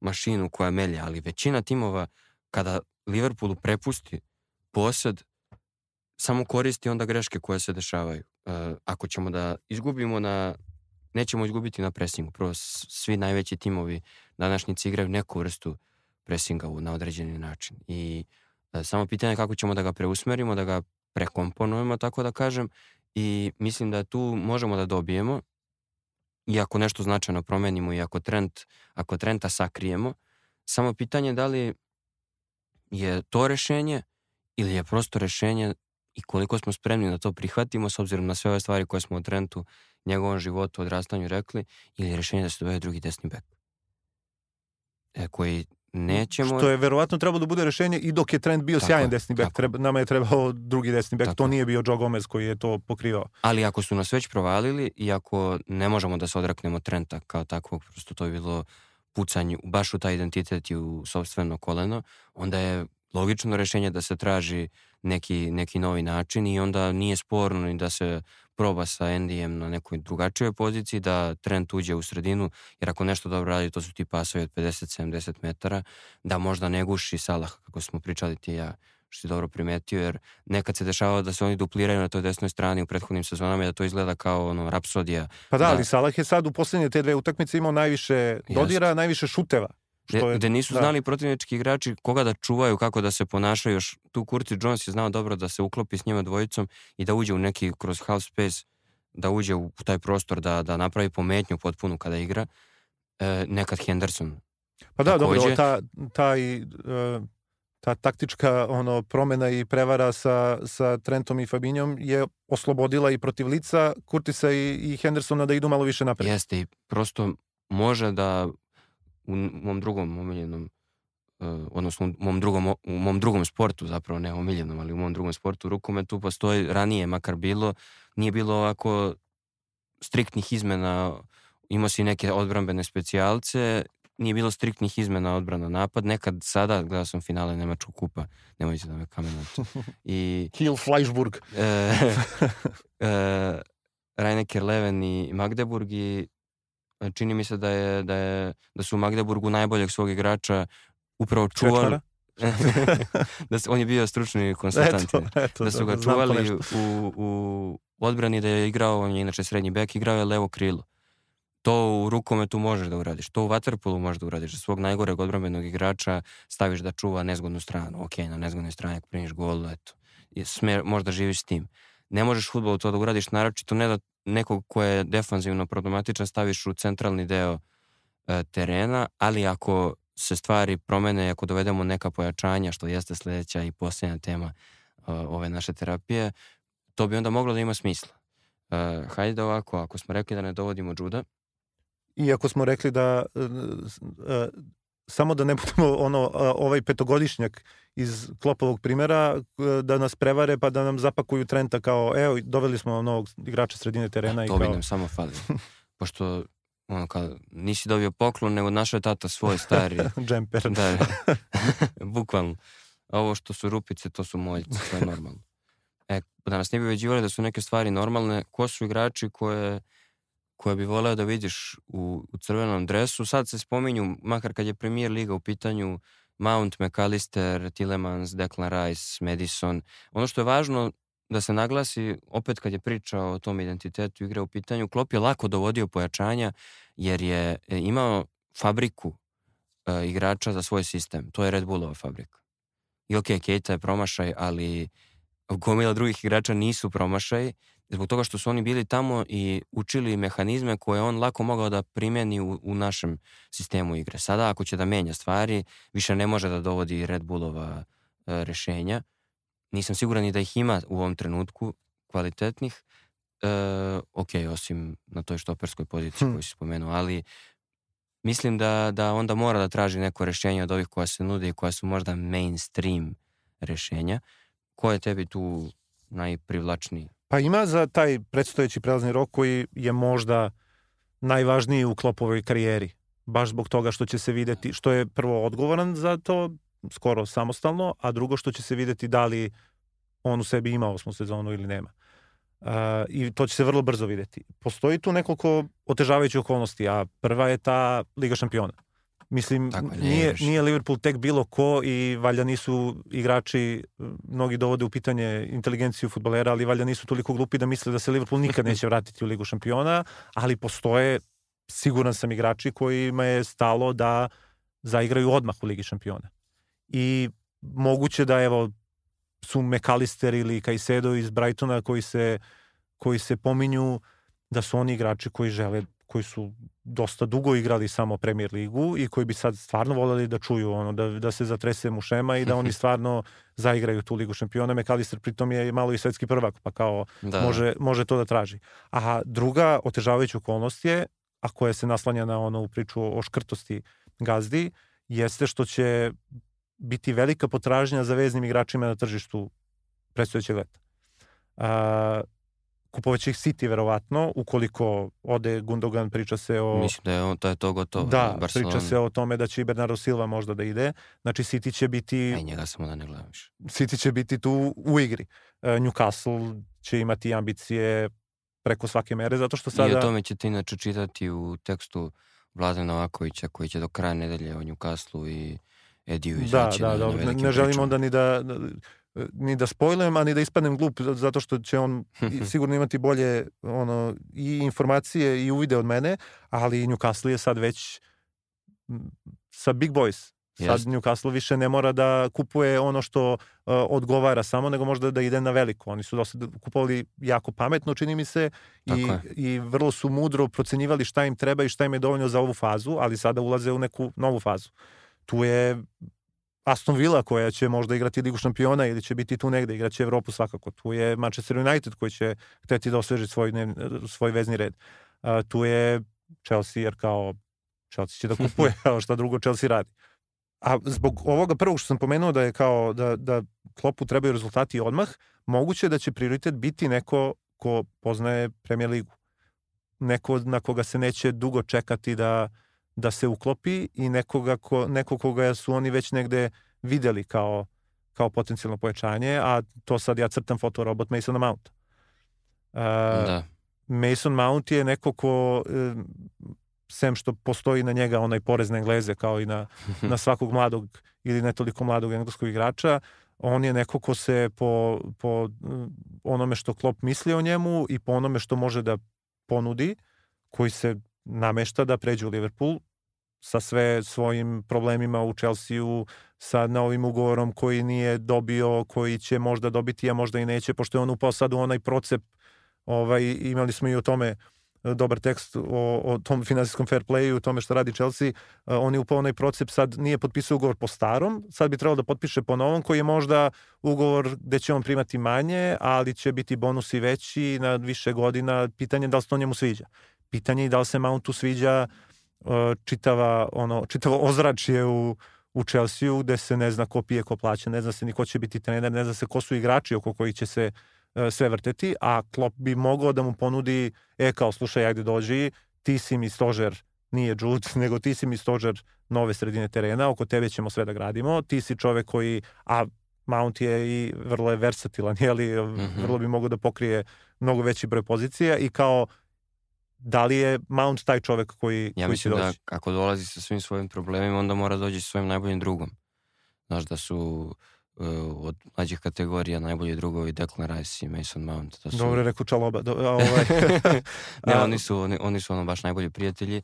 mašinu koja melja, ali većina timova kada Liverpoolu prepusti posed, samo koristi onda greške koje se dešavaju. Uh, ako ćemo da izgubimo na nećemo izgubiti na presingu. Prvo, svi najveći timovi današnjici igraju neku vrstu presinga na određeni način. I uh, samo pitanje je kako ćemo da ga preusmerimo, da ga prekomponujemo, tako da kažem, i mislim da tu možemo da dobijemo i ako nešto značajno promenimo i ako trend, ako trenda sakrijemo, samo pitanje da li je to rešenje ili je prosto rešenje i koliko smo spremni da to prihvatimo s obzirom na sve ove stvari koje smo o Trentu, njegovom životu, odrastanju rekli, ili je rešenje da se dovede drugi desni bek. E, koji nećemo... Što je verovatno trebalo da bude rešenje i dok je trend bio Tako sjajan desni bek. Treba, nama je trebao drugi desni bek. Tako to je. nije bio Joe Gomez koji je to pokrivao. Ali ako su nas već provalili i ako ne možemo da se odreknemo Trenta kao takvog, prosto to je bilo pucanje baš u taj identitet i u sobstveno koleno, onda je logično rešenje da se traži neki, neki novi način i onda nije sporno ni da se proba sa Endijem na nekoj drugačijoj poziciji, da Trent uđe u sredinu, jer ako nešto dobro radi, to su ti pasovi od 50-70 metara, da možda ne guši Salah, kako smo pričali ti ja, što si dobro primetio, jer nekad se dešava da se oni dupliraju na toj desnoj strani u prethodnim sezonama i da to izgleda kao ono, rapsodija. Pa da, Da. ali Salah je sad u poslednje te dve utakmice imao najviše dodira, najviše šuteva. Što je, gde nisu da. znali protivnički igrači koga da čuvaju, kako da se ponašaju. Još tu Curtis Jones je znao dobro da se uklopi s njima dvojicom i da uđe u neki kroz half space, da uđe u taj prostor, da, da napravi pometnju potpunu kada igra. E, nekad Henderson. Pa da, dobro, takođe. ta, taj, e, ta taktička ono promena i prevara sa, sa Trentom i Fabinjom je oslobodila i protiv lica Kurtisa i, i Hendersona da idu malo više napred. Jeste i prosto može da u mom drugom omiljenom uh, odnosno u mom drugom, u mom drugom sportu zapravo ne omiljenom, ali u mom drugom sportu rukometu postoji ranije makar bilo, nije bilo ovako striktnih izmena, imao si neke odbrambene specijalce, nije bilo striktnih izmena odbrana napad, nekad sada, gledao sam finale Nemačkog kupa, nemojte da me kamenate. I Kiel Fleischburg. e, e, Reinecker Leven i Magdeburg i e, čini mi se da je, da je da su u Magdeburgu najboljeg svog igrača upravo čuvali da su, on je bio stručni konsultant Eto, eto, da su ga čuvali u, u odbrani da je igrao, on je inače srednji bek, igrao je levo krilo. To u rukometu možeš da uradiš, to u waterpolu možeš da uradiš. Da svog najgoreg odbrambenog igrača staviš da čuva nezgodnu stranu. Ok, na nezgodnoj strani ako primiš gol, eto. Sme, možda živiš s tim. Ne možeš u fudbalu to da uradiš, naročito ne da nekog ko je defanzivno problematičan staviš u centralni deo e, terena, ali ako se stvari promene, ako dovedemo neka pojačanja, što jeste sledeća i posljednja tema e, ove naše terapije, to bi onda moglo da ima smisla. E, hajde da ovako, ako smo rekli da ne dovodimo Džuda, Iako smo rekli da e, e, samo da ne budemo ono ovaj petogodišnjak iz Klopovog primera e, da nas prevare pa da nam zapakuju Trenta kao evo doveli smo novog igrača sredine terena i to bi kao nam samo fali. Pošto ono kao, nisi dobio poklon, nego našao je tata svoj stari. džemper. da, bukvalno. Ovo što su rupice, to su moljci, to je normalno. E, da nas ne bi ubeđivali da su neke stvari normalne, ko su igrači koje, koje bi voleo da vidiš u, u crvenom dresu? Sad se spominju, makar kad je premier liga u pitanju, Mount, McAllister, Tillemans, Declan Rice, Madison. Ono što je važno da se naglasi, opet kad je priča o tom identitetu igre u pitanju, Klopp je lako dovodio pojačanja jer je e, imao fabriku e, igrača za svoj sistem. To je Red Bullova fabrika. I ok, Keita je promašaj, ali gomila drugih igrača nisu promašaj, zbog toga što su oni bili tamo i učili mehanizme koje on lako mogao da primeni u, u našem sistemu igre. Sada ako će da menja stvari, više ne može da dovodi Red Bullova e, rešenja. Nisam siguran ni da ih ima u ovom trenutku kvalitetnih. E, ok, osim na toj štoperskoj poziciji Hm. koju si spomenuo, ali mislim da, da onda mora da traži neko rešenje od ovih koja se nude i koja su možda mainstream rešenja. Ko je tebi tu najprivlačniji? Pa ima za taj predstojeći prelazni rok koji je možda najvažniji u Klopovoj karijeri. Baš zbog toga što će se videti, što je prvo odgovoran za to, skoro samostalno, a drugo što će se videti da li on u sebi ima osmu sezonu ili nema. Uh, I to će se vrlo brzo videti. Postoji tu nekoliko otežavajućih okolnosti, a prva je ta Liga šampiona. Mislim, Tako ne nije, nije Liverpool tek bilo ko i valjda nisu igrači, mnogi dovode u pitanje inteligenciju futbolera, ali valjda nisu toliko glupi da misle da se Liverpool nikad neće vratiti u Ligu šampiona, ali postoje, siguran sam, igrači kojima je stalo da zaigraju odmah u Ligi šampiona. I moguće da, evo, su McAllister ili Caicedo iz Brightona koji se, koji se pominju da su oni igrači koji žele koji su dosta dugo igrali samo Premier ligu i koji bi sad stvarno voleli da čuju ono, da, da se zatrese mu šema i da oni stvarno zaigraju tu ligu šampiona. McAllister pritom je malo i svetski prvak, pa kao da. može, može to da traži. A druga otežavajuća okolnost je, a koja se naslanja na ono u priču o škrtosti gazdi, jeste što će biti velika potražnja za veznim igračima na tržištu predstojećeg leta. A, kupovaće ih City verovatno, ukoliko ode Gundogan, priča se o... Mislim da je, on, to, je to gotovo. Da, Barcelona. priča se o tome da će i Bernardo Silva možda da ide. Znači City će biti... Aj, njega samo da ne gledam više. City će biti tu u igri. Uh, Newcastle će imati ambicije preko svake mere, zato što sada... I o tome ćete inače čitati u tekstu Vlade Novakovića, koji će do kraja nedelje o Newcastle i Ediju izaći da, da, da, ne, ne želim onda ni da, ni da spojlujem, a ni da ispadnem glup zato što će on sigurno imati bolje ono i informacije i uvide od mene, ali Newcastle je sad već sa Big Boys. Sad Jest. Newcastle više ne mora da kupuje ono što uh, odgovara samo, nego možda da ide na veliko. Oni su dosta kupovali jako pametno, čini mi se, i, i vrlo su mudro procenjivali šta im treba i šta im je dovoljno za ovu fazu, ali sada ulaze u neku novu fazu. Tu je Aston Villa koja će možda igrati Ligu šampiona ili će biti tu negde, igraće Evropu svakako. Tu je Manchester United koji će hteti da osveži svoj, ne, svoj vezni red. Uh, tu je Chelsea jer kao Chelsea će da kupuje, kao šta drugo Chelsea radi. A zbog ovoga prvog što sam pomenuo da je kao da, da Klopu trebaju rezultati odmah, moguće da će prioritet biti neko ko poznaje Premier ligu. Neko na koga se neće dugo čekati da da se uklopi i nekoga ko, neko koga su oni već negde videli kao, kao potencijalno pojačanje, a to sad ja crtam fotorobot Masona Mounta. Uh, da. Mason Mount je neko ko, sem što postoji na njega onaj porez na engleze kao i na, na svakog mladog ili ne toliko mladog engleskog igrača, on je neko ko se po, po onome što Klopp misli o njemu i po onome što može da ponudi, koji se namešta da pređe u Liverpool sa sve svojim problemima u Chelsea-u, sa novim ugovorom koji nije dobio, koji će možda dobiti, a možda i neće, pošto je on upao sad u onaj procep, ovaj, imali smo i o tome e, dobar tekst o, o tom finansijskom fair playu, o tome što radi Chelsea, uh, on je upao onaj procep, sad nije potpisao ugovor po starom, sad bi trebalo da potpiše po novom, koji je možda ugovor gde će on primati manje, ali će biti bonusi veći na više godina, pitanje je da li se to njemu sviđa pitanje je da li se Mountu sviđa uh, čitava, ono, čitavo ozračje u, u Chelsea-u gde se ne zna ko pije, ko plaća, ne zna se ni ko će biti trener, ne zna se ko su igrači oko kojih će se uh, sve vrteti, a Klopp bi mogao da mu ponudi, e kao slušaj, ajde dođi, ti si mi stožer, nije Jude, nego ti si mi stožer nove sredine terena, oko tebe ćemo sve da gradimo, ti si čovek koji, a Mount je i vrlo je versatilan, jeli, mm -hmm. vrlo bi mogao da pokrije mnogo veći broj pozicija i kao da li je Mount taj čovek koji, ja koji će doći? Ja mislim da ako dolazi sa svim svojim problemima, onda mora doći sa svojim najboljim drugom. Znaš da su uh, od mlađih kategorija najbolji drugovi Declan Rice i Mason Mount. Da su... Dobro rekao Čaloba. Do, ovaj. ne, oni su, oni, oni su ono baš najbolji prijatelji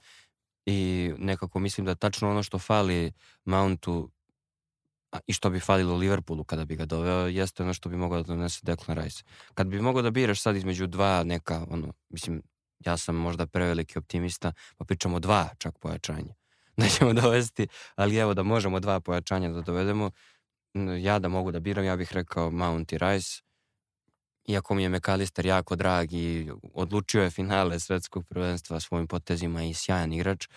i nekako mislim da tačno ono što fali Mountu i što bi falilo Liverpoolu kada bi ga doveo, jeste ono što bi mogao da donese Declan Rice. Kad bi mogao da biraš sad između dva neka, ono, mislim, ja sam možda preveliki optimista, pa pričamo dva čak pojačanja. Da ćemo dovesti, ali evo da možemo dva pojačanja da dovedemo, ja da mogu da biram, ja bih rekao Mount i Rice, iako mi je McAllister jako drag i odlučio je finale svetskog prvenstva svojim potezima i sjajan igrač,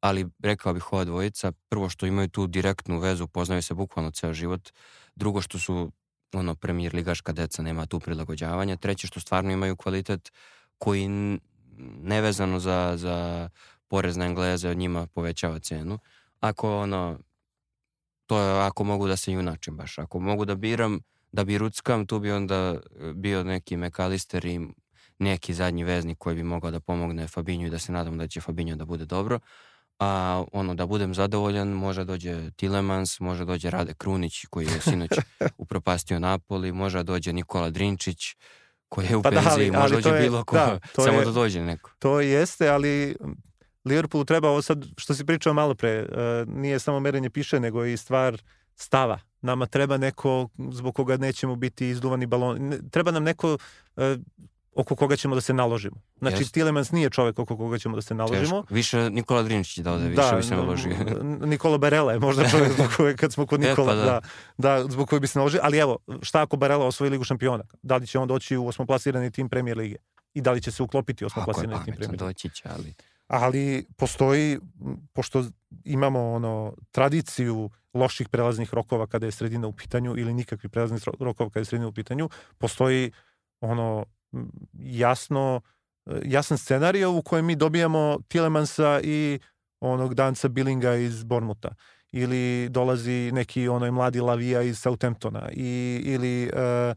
ali rekao bih ova dvojica, prvo što imaju tu direktnu vezu, poznaju se bukvalno ceo život, drugo što su ono premijer ligaška deca, nema tu prilagođavanja, treće što stvarno imaju kvalitet koji nevezano za, za porez na Engleze od njima povećava cenu. Ako ono, to je ako mogu da se junačim baš. Ako mogu da biram, da bi ruckam, tu bi onda bio neki McAllister i neki zadnji veznik koji bi mogao da pomogne Fabinju i da se nadam da će Fabinju da bude dobro. A ono, da budem zadovoljan, može dođe Tilemans, može dođe Rade Krunić koji je sinoć upropastio Napoli, može dođe Nikola Drinčić, koji je u pa penziji, da, ali, možda dođe bilo ko, da, samo je, da dođe neko. To jeste, ali Liverpoolu treba ovo sad, što si pričao malo pre, uh, nije samo merenje piše, nego i stvar stava. Nama treba neko zbog koga nećemo biti izduvani balon. Ne- Treba nam neko e, oko koga ćemo da se naložimo. Znači, Jeste. Tilemans nije čovek oko koga ćemo da se naložimo. Teško. Više Nikola Driničić da ode, više bi se naložio. Nikola Barela je možda čovjek zbog kojeg, kad smo kod E, Nikola, pa da. da. Da, zbog kojeg bi se naložio. Ali evo, šta ako Barela osvoji Ligu šampiona? Da li će on doći u osmoplasirani tim premijer lige? I da li će se uklopiti u Ako je osmoplasirani tim premijer lige? doći će, ali... ali postoji, pošto imamo ono tradiciju loših prelaznih rokova kada je sredina u pitanju ili nikakvih prelaznih ro- rokova kada je sredina u pitanju, postoji ono jasno e, jasan scenario u kojem mi dobijamo Tilemansa i onog danca Billinga iz Bormuta ili dolazi neki onaj mladi Lavija iz Southamptona i, ili e,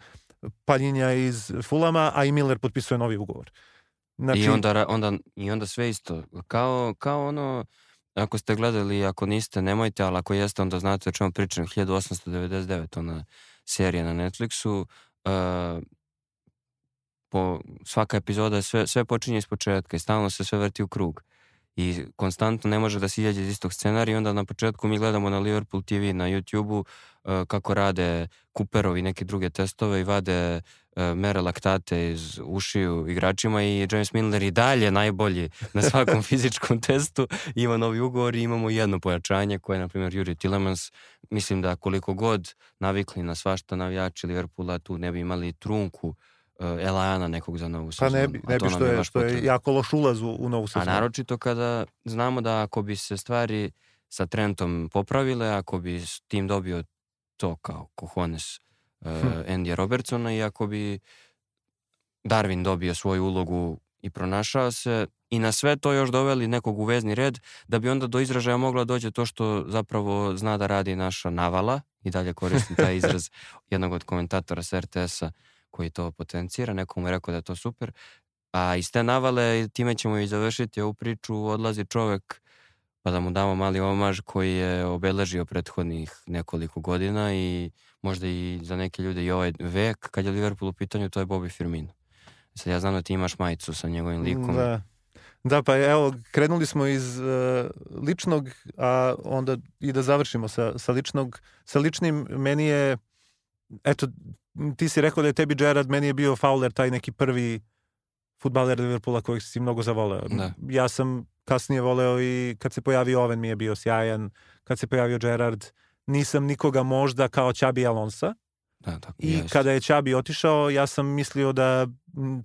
Paljinja iz Fulama, a i Miller potpisuje novi ugovor. Znači, I, onda, onda, I onda sve isto. Kao, kao ono, ako ste gledali, ako niste, nemojte, ali ako jeste, onda znate o čemu pričam. 1899, ona serija na Netflixu. Uh, po, svaka epizoda, sve, sve počinje iz početka i stalno se sve vrti u krug. I konstantno ne može da se izađe iz istog scenarija i onda na početku mi gledamo na Liverpool TV na YouTube-u uh, kako rade Cooperovi neke druge testove i vade uh, mere laktate iz ušiju igračima i James Milner i dalje najbolji na svakom fizičkom testu ima novi ugovor i imamo jedno pojačanje koje je na primjer Juri Tillemans mislim da koliko god navikli na svašta navijači Liverpoola tu ne bi imali trunku uh, elana nekog za novu Pa sezonu. ne bi, a ne bi što je, što je jako loš ulaz u, u novu A sezonu. naročito kada znamo da ako bi se stvari sa Trentom popravile, ako bi s- tim dobio to kao kohones uh, Hm. Andy Robertsona i ako bi Darwin dobio svoju ulogu i pronašao se i na sve to još doveli nekog u vezni red, da bi onda do izražaja mogla doći to što zapravo zna da radi naša navala i dalje koristim taj izraz jednog od komentatora sa RTS-a koji to potencira, neko mu je rekao da je to super, a iz te navale, time ćemo i završiti ovu priču, odlazi čovek pa da mu damo mali omaž koji je obeležio prethodnih nekoliko godina i možda i za neke ljude i ovaj vek, kad je Liverpool u pitanju, to je Bobby Firmino. Sad ja znam da ti imaš majicu sa njegovim likom. Da. Da, pa evo, krenuli smo iz uh, ličnog, a onda i da završimo sa, sa ličnog. Sa ličnim, meni je, eto, ti si rekao da je tebi Gerard, meni je bio Fowler taj neki prvi futbaler Liverpoola kojeg si mnogo zavoleo. Da. Ja sam kasnije voleo i kad se pojavio Owen mi je bio sjajan, kad se pojavio Gerard, nisam nikoga možda kao Čabi Alonsa, Da, tako, I ja isto. kada je Čabi otišao, ja sam mislio da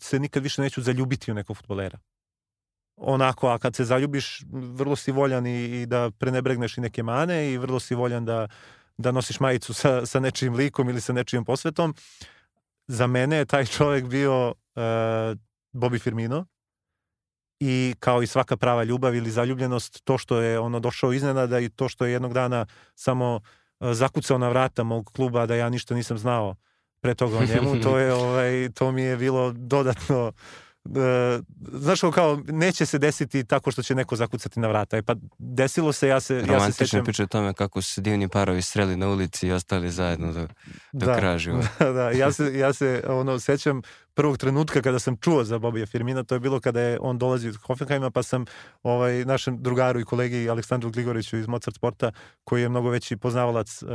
se nikad više neću zaljubiti u nekog futbolera. Onako, a kad se zaljubiš, vrlo si voljan i, i da prenebregneš i neke mane i vrlo si voljan da, da nosiš majicu sa, sa nečijim likom ili sa nečijom posvetom. Za mene je taj čovjek bio uh, Bobby Firmino i kao i svaka prava ljubav ili zaljubljenost, to što je ono došao iznenada i to što je jednog dana samo e, zakucao na vrata mog kluba da ja ništa nisam znao pre toga o njemu, to je ovaj to mi je bilo dodatno znaš kao, kao neće se desiti tako što će neko zakucati na vrata. E pa desilo se, ja se ja se sećam priče o tome kako su divni parovi sreli na ulici i ostali zajedno do, do kraja života. da, da, ja se, ja se ono, sećam prvog trenutka kada sam čuo za Bobija Firmina, to je bilo kada je on dolazi iz Hoffenheima, pa sam ovaj, našem drugaru i kolegi Aleksandru Gligoriću iz Mozart Sporta, koji je mnogo veći poznavalac uh,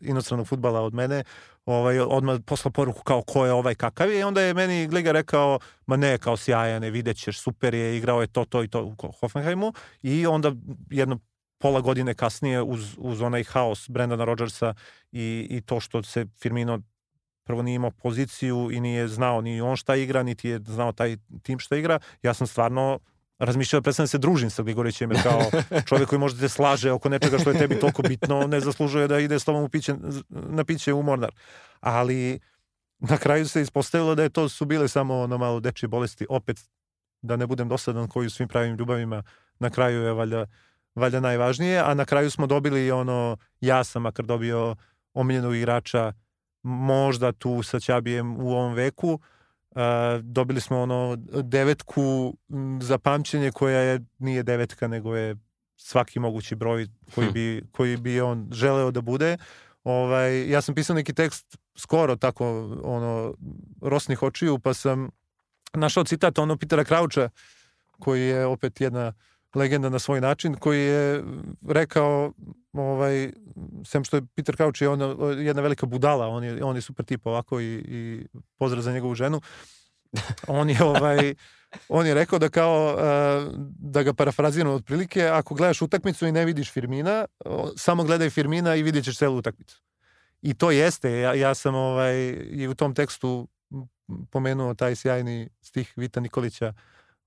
inostranog futbala od mene, ovaj, odmah poslao poruku kao ko je ovaj kakav je i onda je meni Gliga rekao, ma ne, kao sjajan je, vidjet ćeš, super je, igrao je to, to i to u Hoffenheimu i onda jedno pola godine kasnije uz, uz onaj haos Brendana Rodgersa i, i to što se Firmino prvo nije imao poziciju i nije znao ni on šta igra, niti je znao taj tim šta igra. Ja sam stvarno razmišljao da prestanem da se družim sa Gligorićem, jer kao čovjek koji možda te slaže oko nečega što je tebi toliko bitno, ne zaslužuje da ide s tobom u piće, na piće u Mornar. Ali na kraju se ispostavilo da je to su bile samo ono malo dečje bolesti. Opet, da ne budem dosadan koji u svim pravim ljubavima, na kraju je valjda, valjda najvažnije, a na kraju smo dobili ono, ja sam makar dobio omiljenog igrača možda tu sa Ćabijem u ovom veku. Uh, dobili smo ono devetku za pamćenje koja je nije devetka nego je svaki mogući broj koji Hm. bi, koji bi on želeo da bude. Ovaj, ja sam pisao neki tekst skoro tako ono rosnih očiju pa sam našao citat ono Pitera Krauča koji je opet jedna legenda na svoj način, koji je rekao, ovaj, sem što je Peter Crouch je ona, jedna velika budala, on je, on je super tip ovako i, i pozdrav za njegovu ženu. On je ovaj on je rekao da kao uh, da ga parafraziram otprilike, ako gledaš utakmicu i ne vidiš Firmina, samo gledaj Firmina i vidjet ćeš celu utakmicu. I to jeste, ja, ja sam ovaj, i u tom tekstu pomenuo taj sjajni stih Vita Nikolića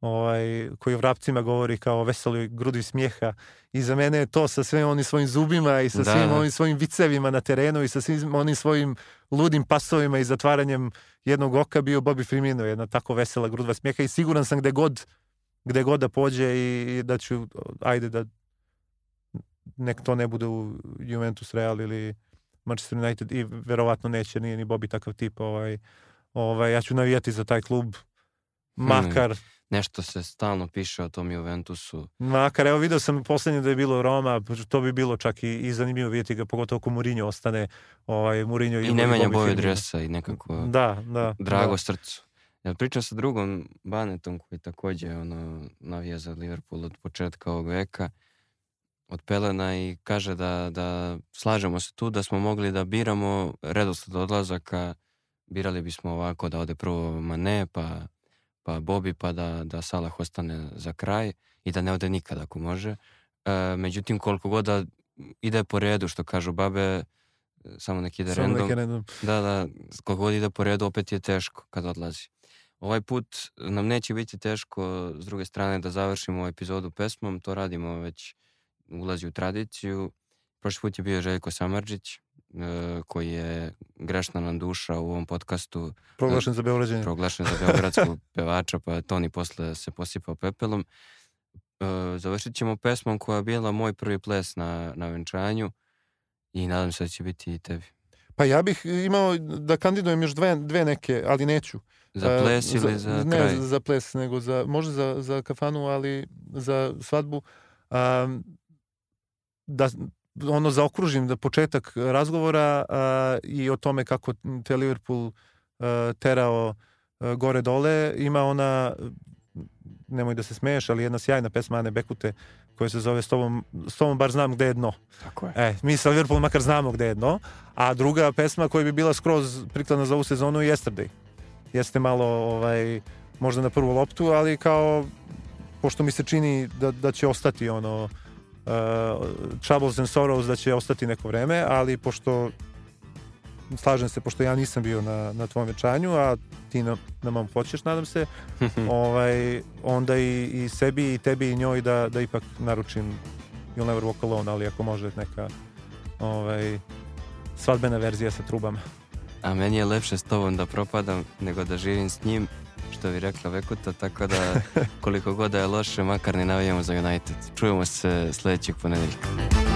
ovaj, koji u vrapcima govori kao veseloj grudi smijeha. I za mene je to sa svim onim svojim zubima i sa da, svim da. onim svojim vicevima na terenu i sa svim onim svojim ludim pasovima i zatvaranjem jednog oka bio Bobby Firmino, jedna tako vesela grudva smijeha. I siguran sam gde god, gde god da pođe i, i da ću, ajde da nek to ne bude u Juventus Real ili Manchester United i verovatno neće, nije ni Bobby takav tip ovaj, ovaj, ja ću navijati za taj klub makar hmm nešto se stalno piše o tom Juventusu. Makar, evo vidio sam poslednje da je bilo Roma, to bi bilo čak i, i zanimljivo vidjeti ga, pogotovo ako Mourinho ostane, ovaj, Mourinho i, I nemanja boju dresa i nekako da, da, drago da. srcu. Ja pričam sa drugom Banetom koji takođe ono, navija za Liverpool od početka ovog veka od Pelena i kaže da, da slažemo se tu da smo mogli da biramo redosled odlazaka, birali bismo ovako da ode prvo Mane, pa pa Bobi, pa da, da Salah ostane za kraj i da ne ode nikad ako može. E, međutim, koliko god da ide po redu, što kažu babe, samo nek ide samo random. random. Da, da, koliko god ide po redu, opet je teško kad odlazi. Ovaj put nam neće biti teško, s druge strane, da završimo epizodu pesmom, to radimo već, ulazi u tradiciju. Prošli put je bio Željko Samarđić, E, koji je grešna nam duša u ovom podcastu. Proglašen za Beograđenje. Proglašen za Beogradskog pevača, pa je Toni posle se posipao pepelom. E, završit ćemo pesmom koja je bila moj prvi ples na, na venčanju i nadam se da će biti i tebi. Pa ja bih imao da kandidujem još dve, dve neke, ali neću. Za e, ples ili za, za kraj? Ne za, za ples, nego za, možda za, za kafanu, ali za svadbu. Um, da, ono zaokružim da početak razgovora a, i o tome kako te Liverpool a, terao a, gore dole ima ona nemoj da se smeješ, ali jedna sjajna pesma Ane Bekute koja se zove S tobom, s tobom bar znam gde je dno. Tako je. E, mi sa Liverpool makar znamo gde je dno, a druga pesma koja bi bila skroz prikladna za ovu sezonu je Yesterday. Jeste malo ovaj, možda na prvu loptu, ali kao pošto mi se čini da, da će ostati ono uh, Troubles and Sorrows da će ostati neko vreme, ali pošto slažem se, pošto ja nisam bio na, na tvom večanju, a ti na, na mom hoćeš, nadam se, ovaj, onda i, i sebi i tebi i njoj da, da ipak naručim You'll Never Walk Alone, ali ako može neka ovaj, svadbena verzija sa trubama. A meni je lepše s tobom da propadam nego da živim s njim što bi rekla Vekuta, tako da koliko god da je loše, makar ne navijamo za United. Čujemo se sledećeg ponedeljka.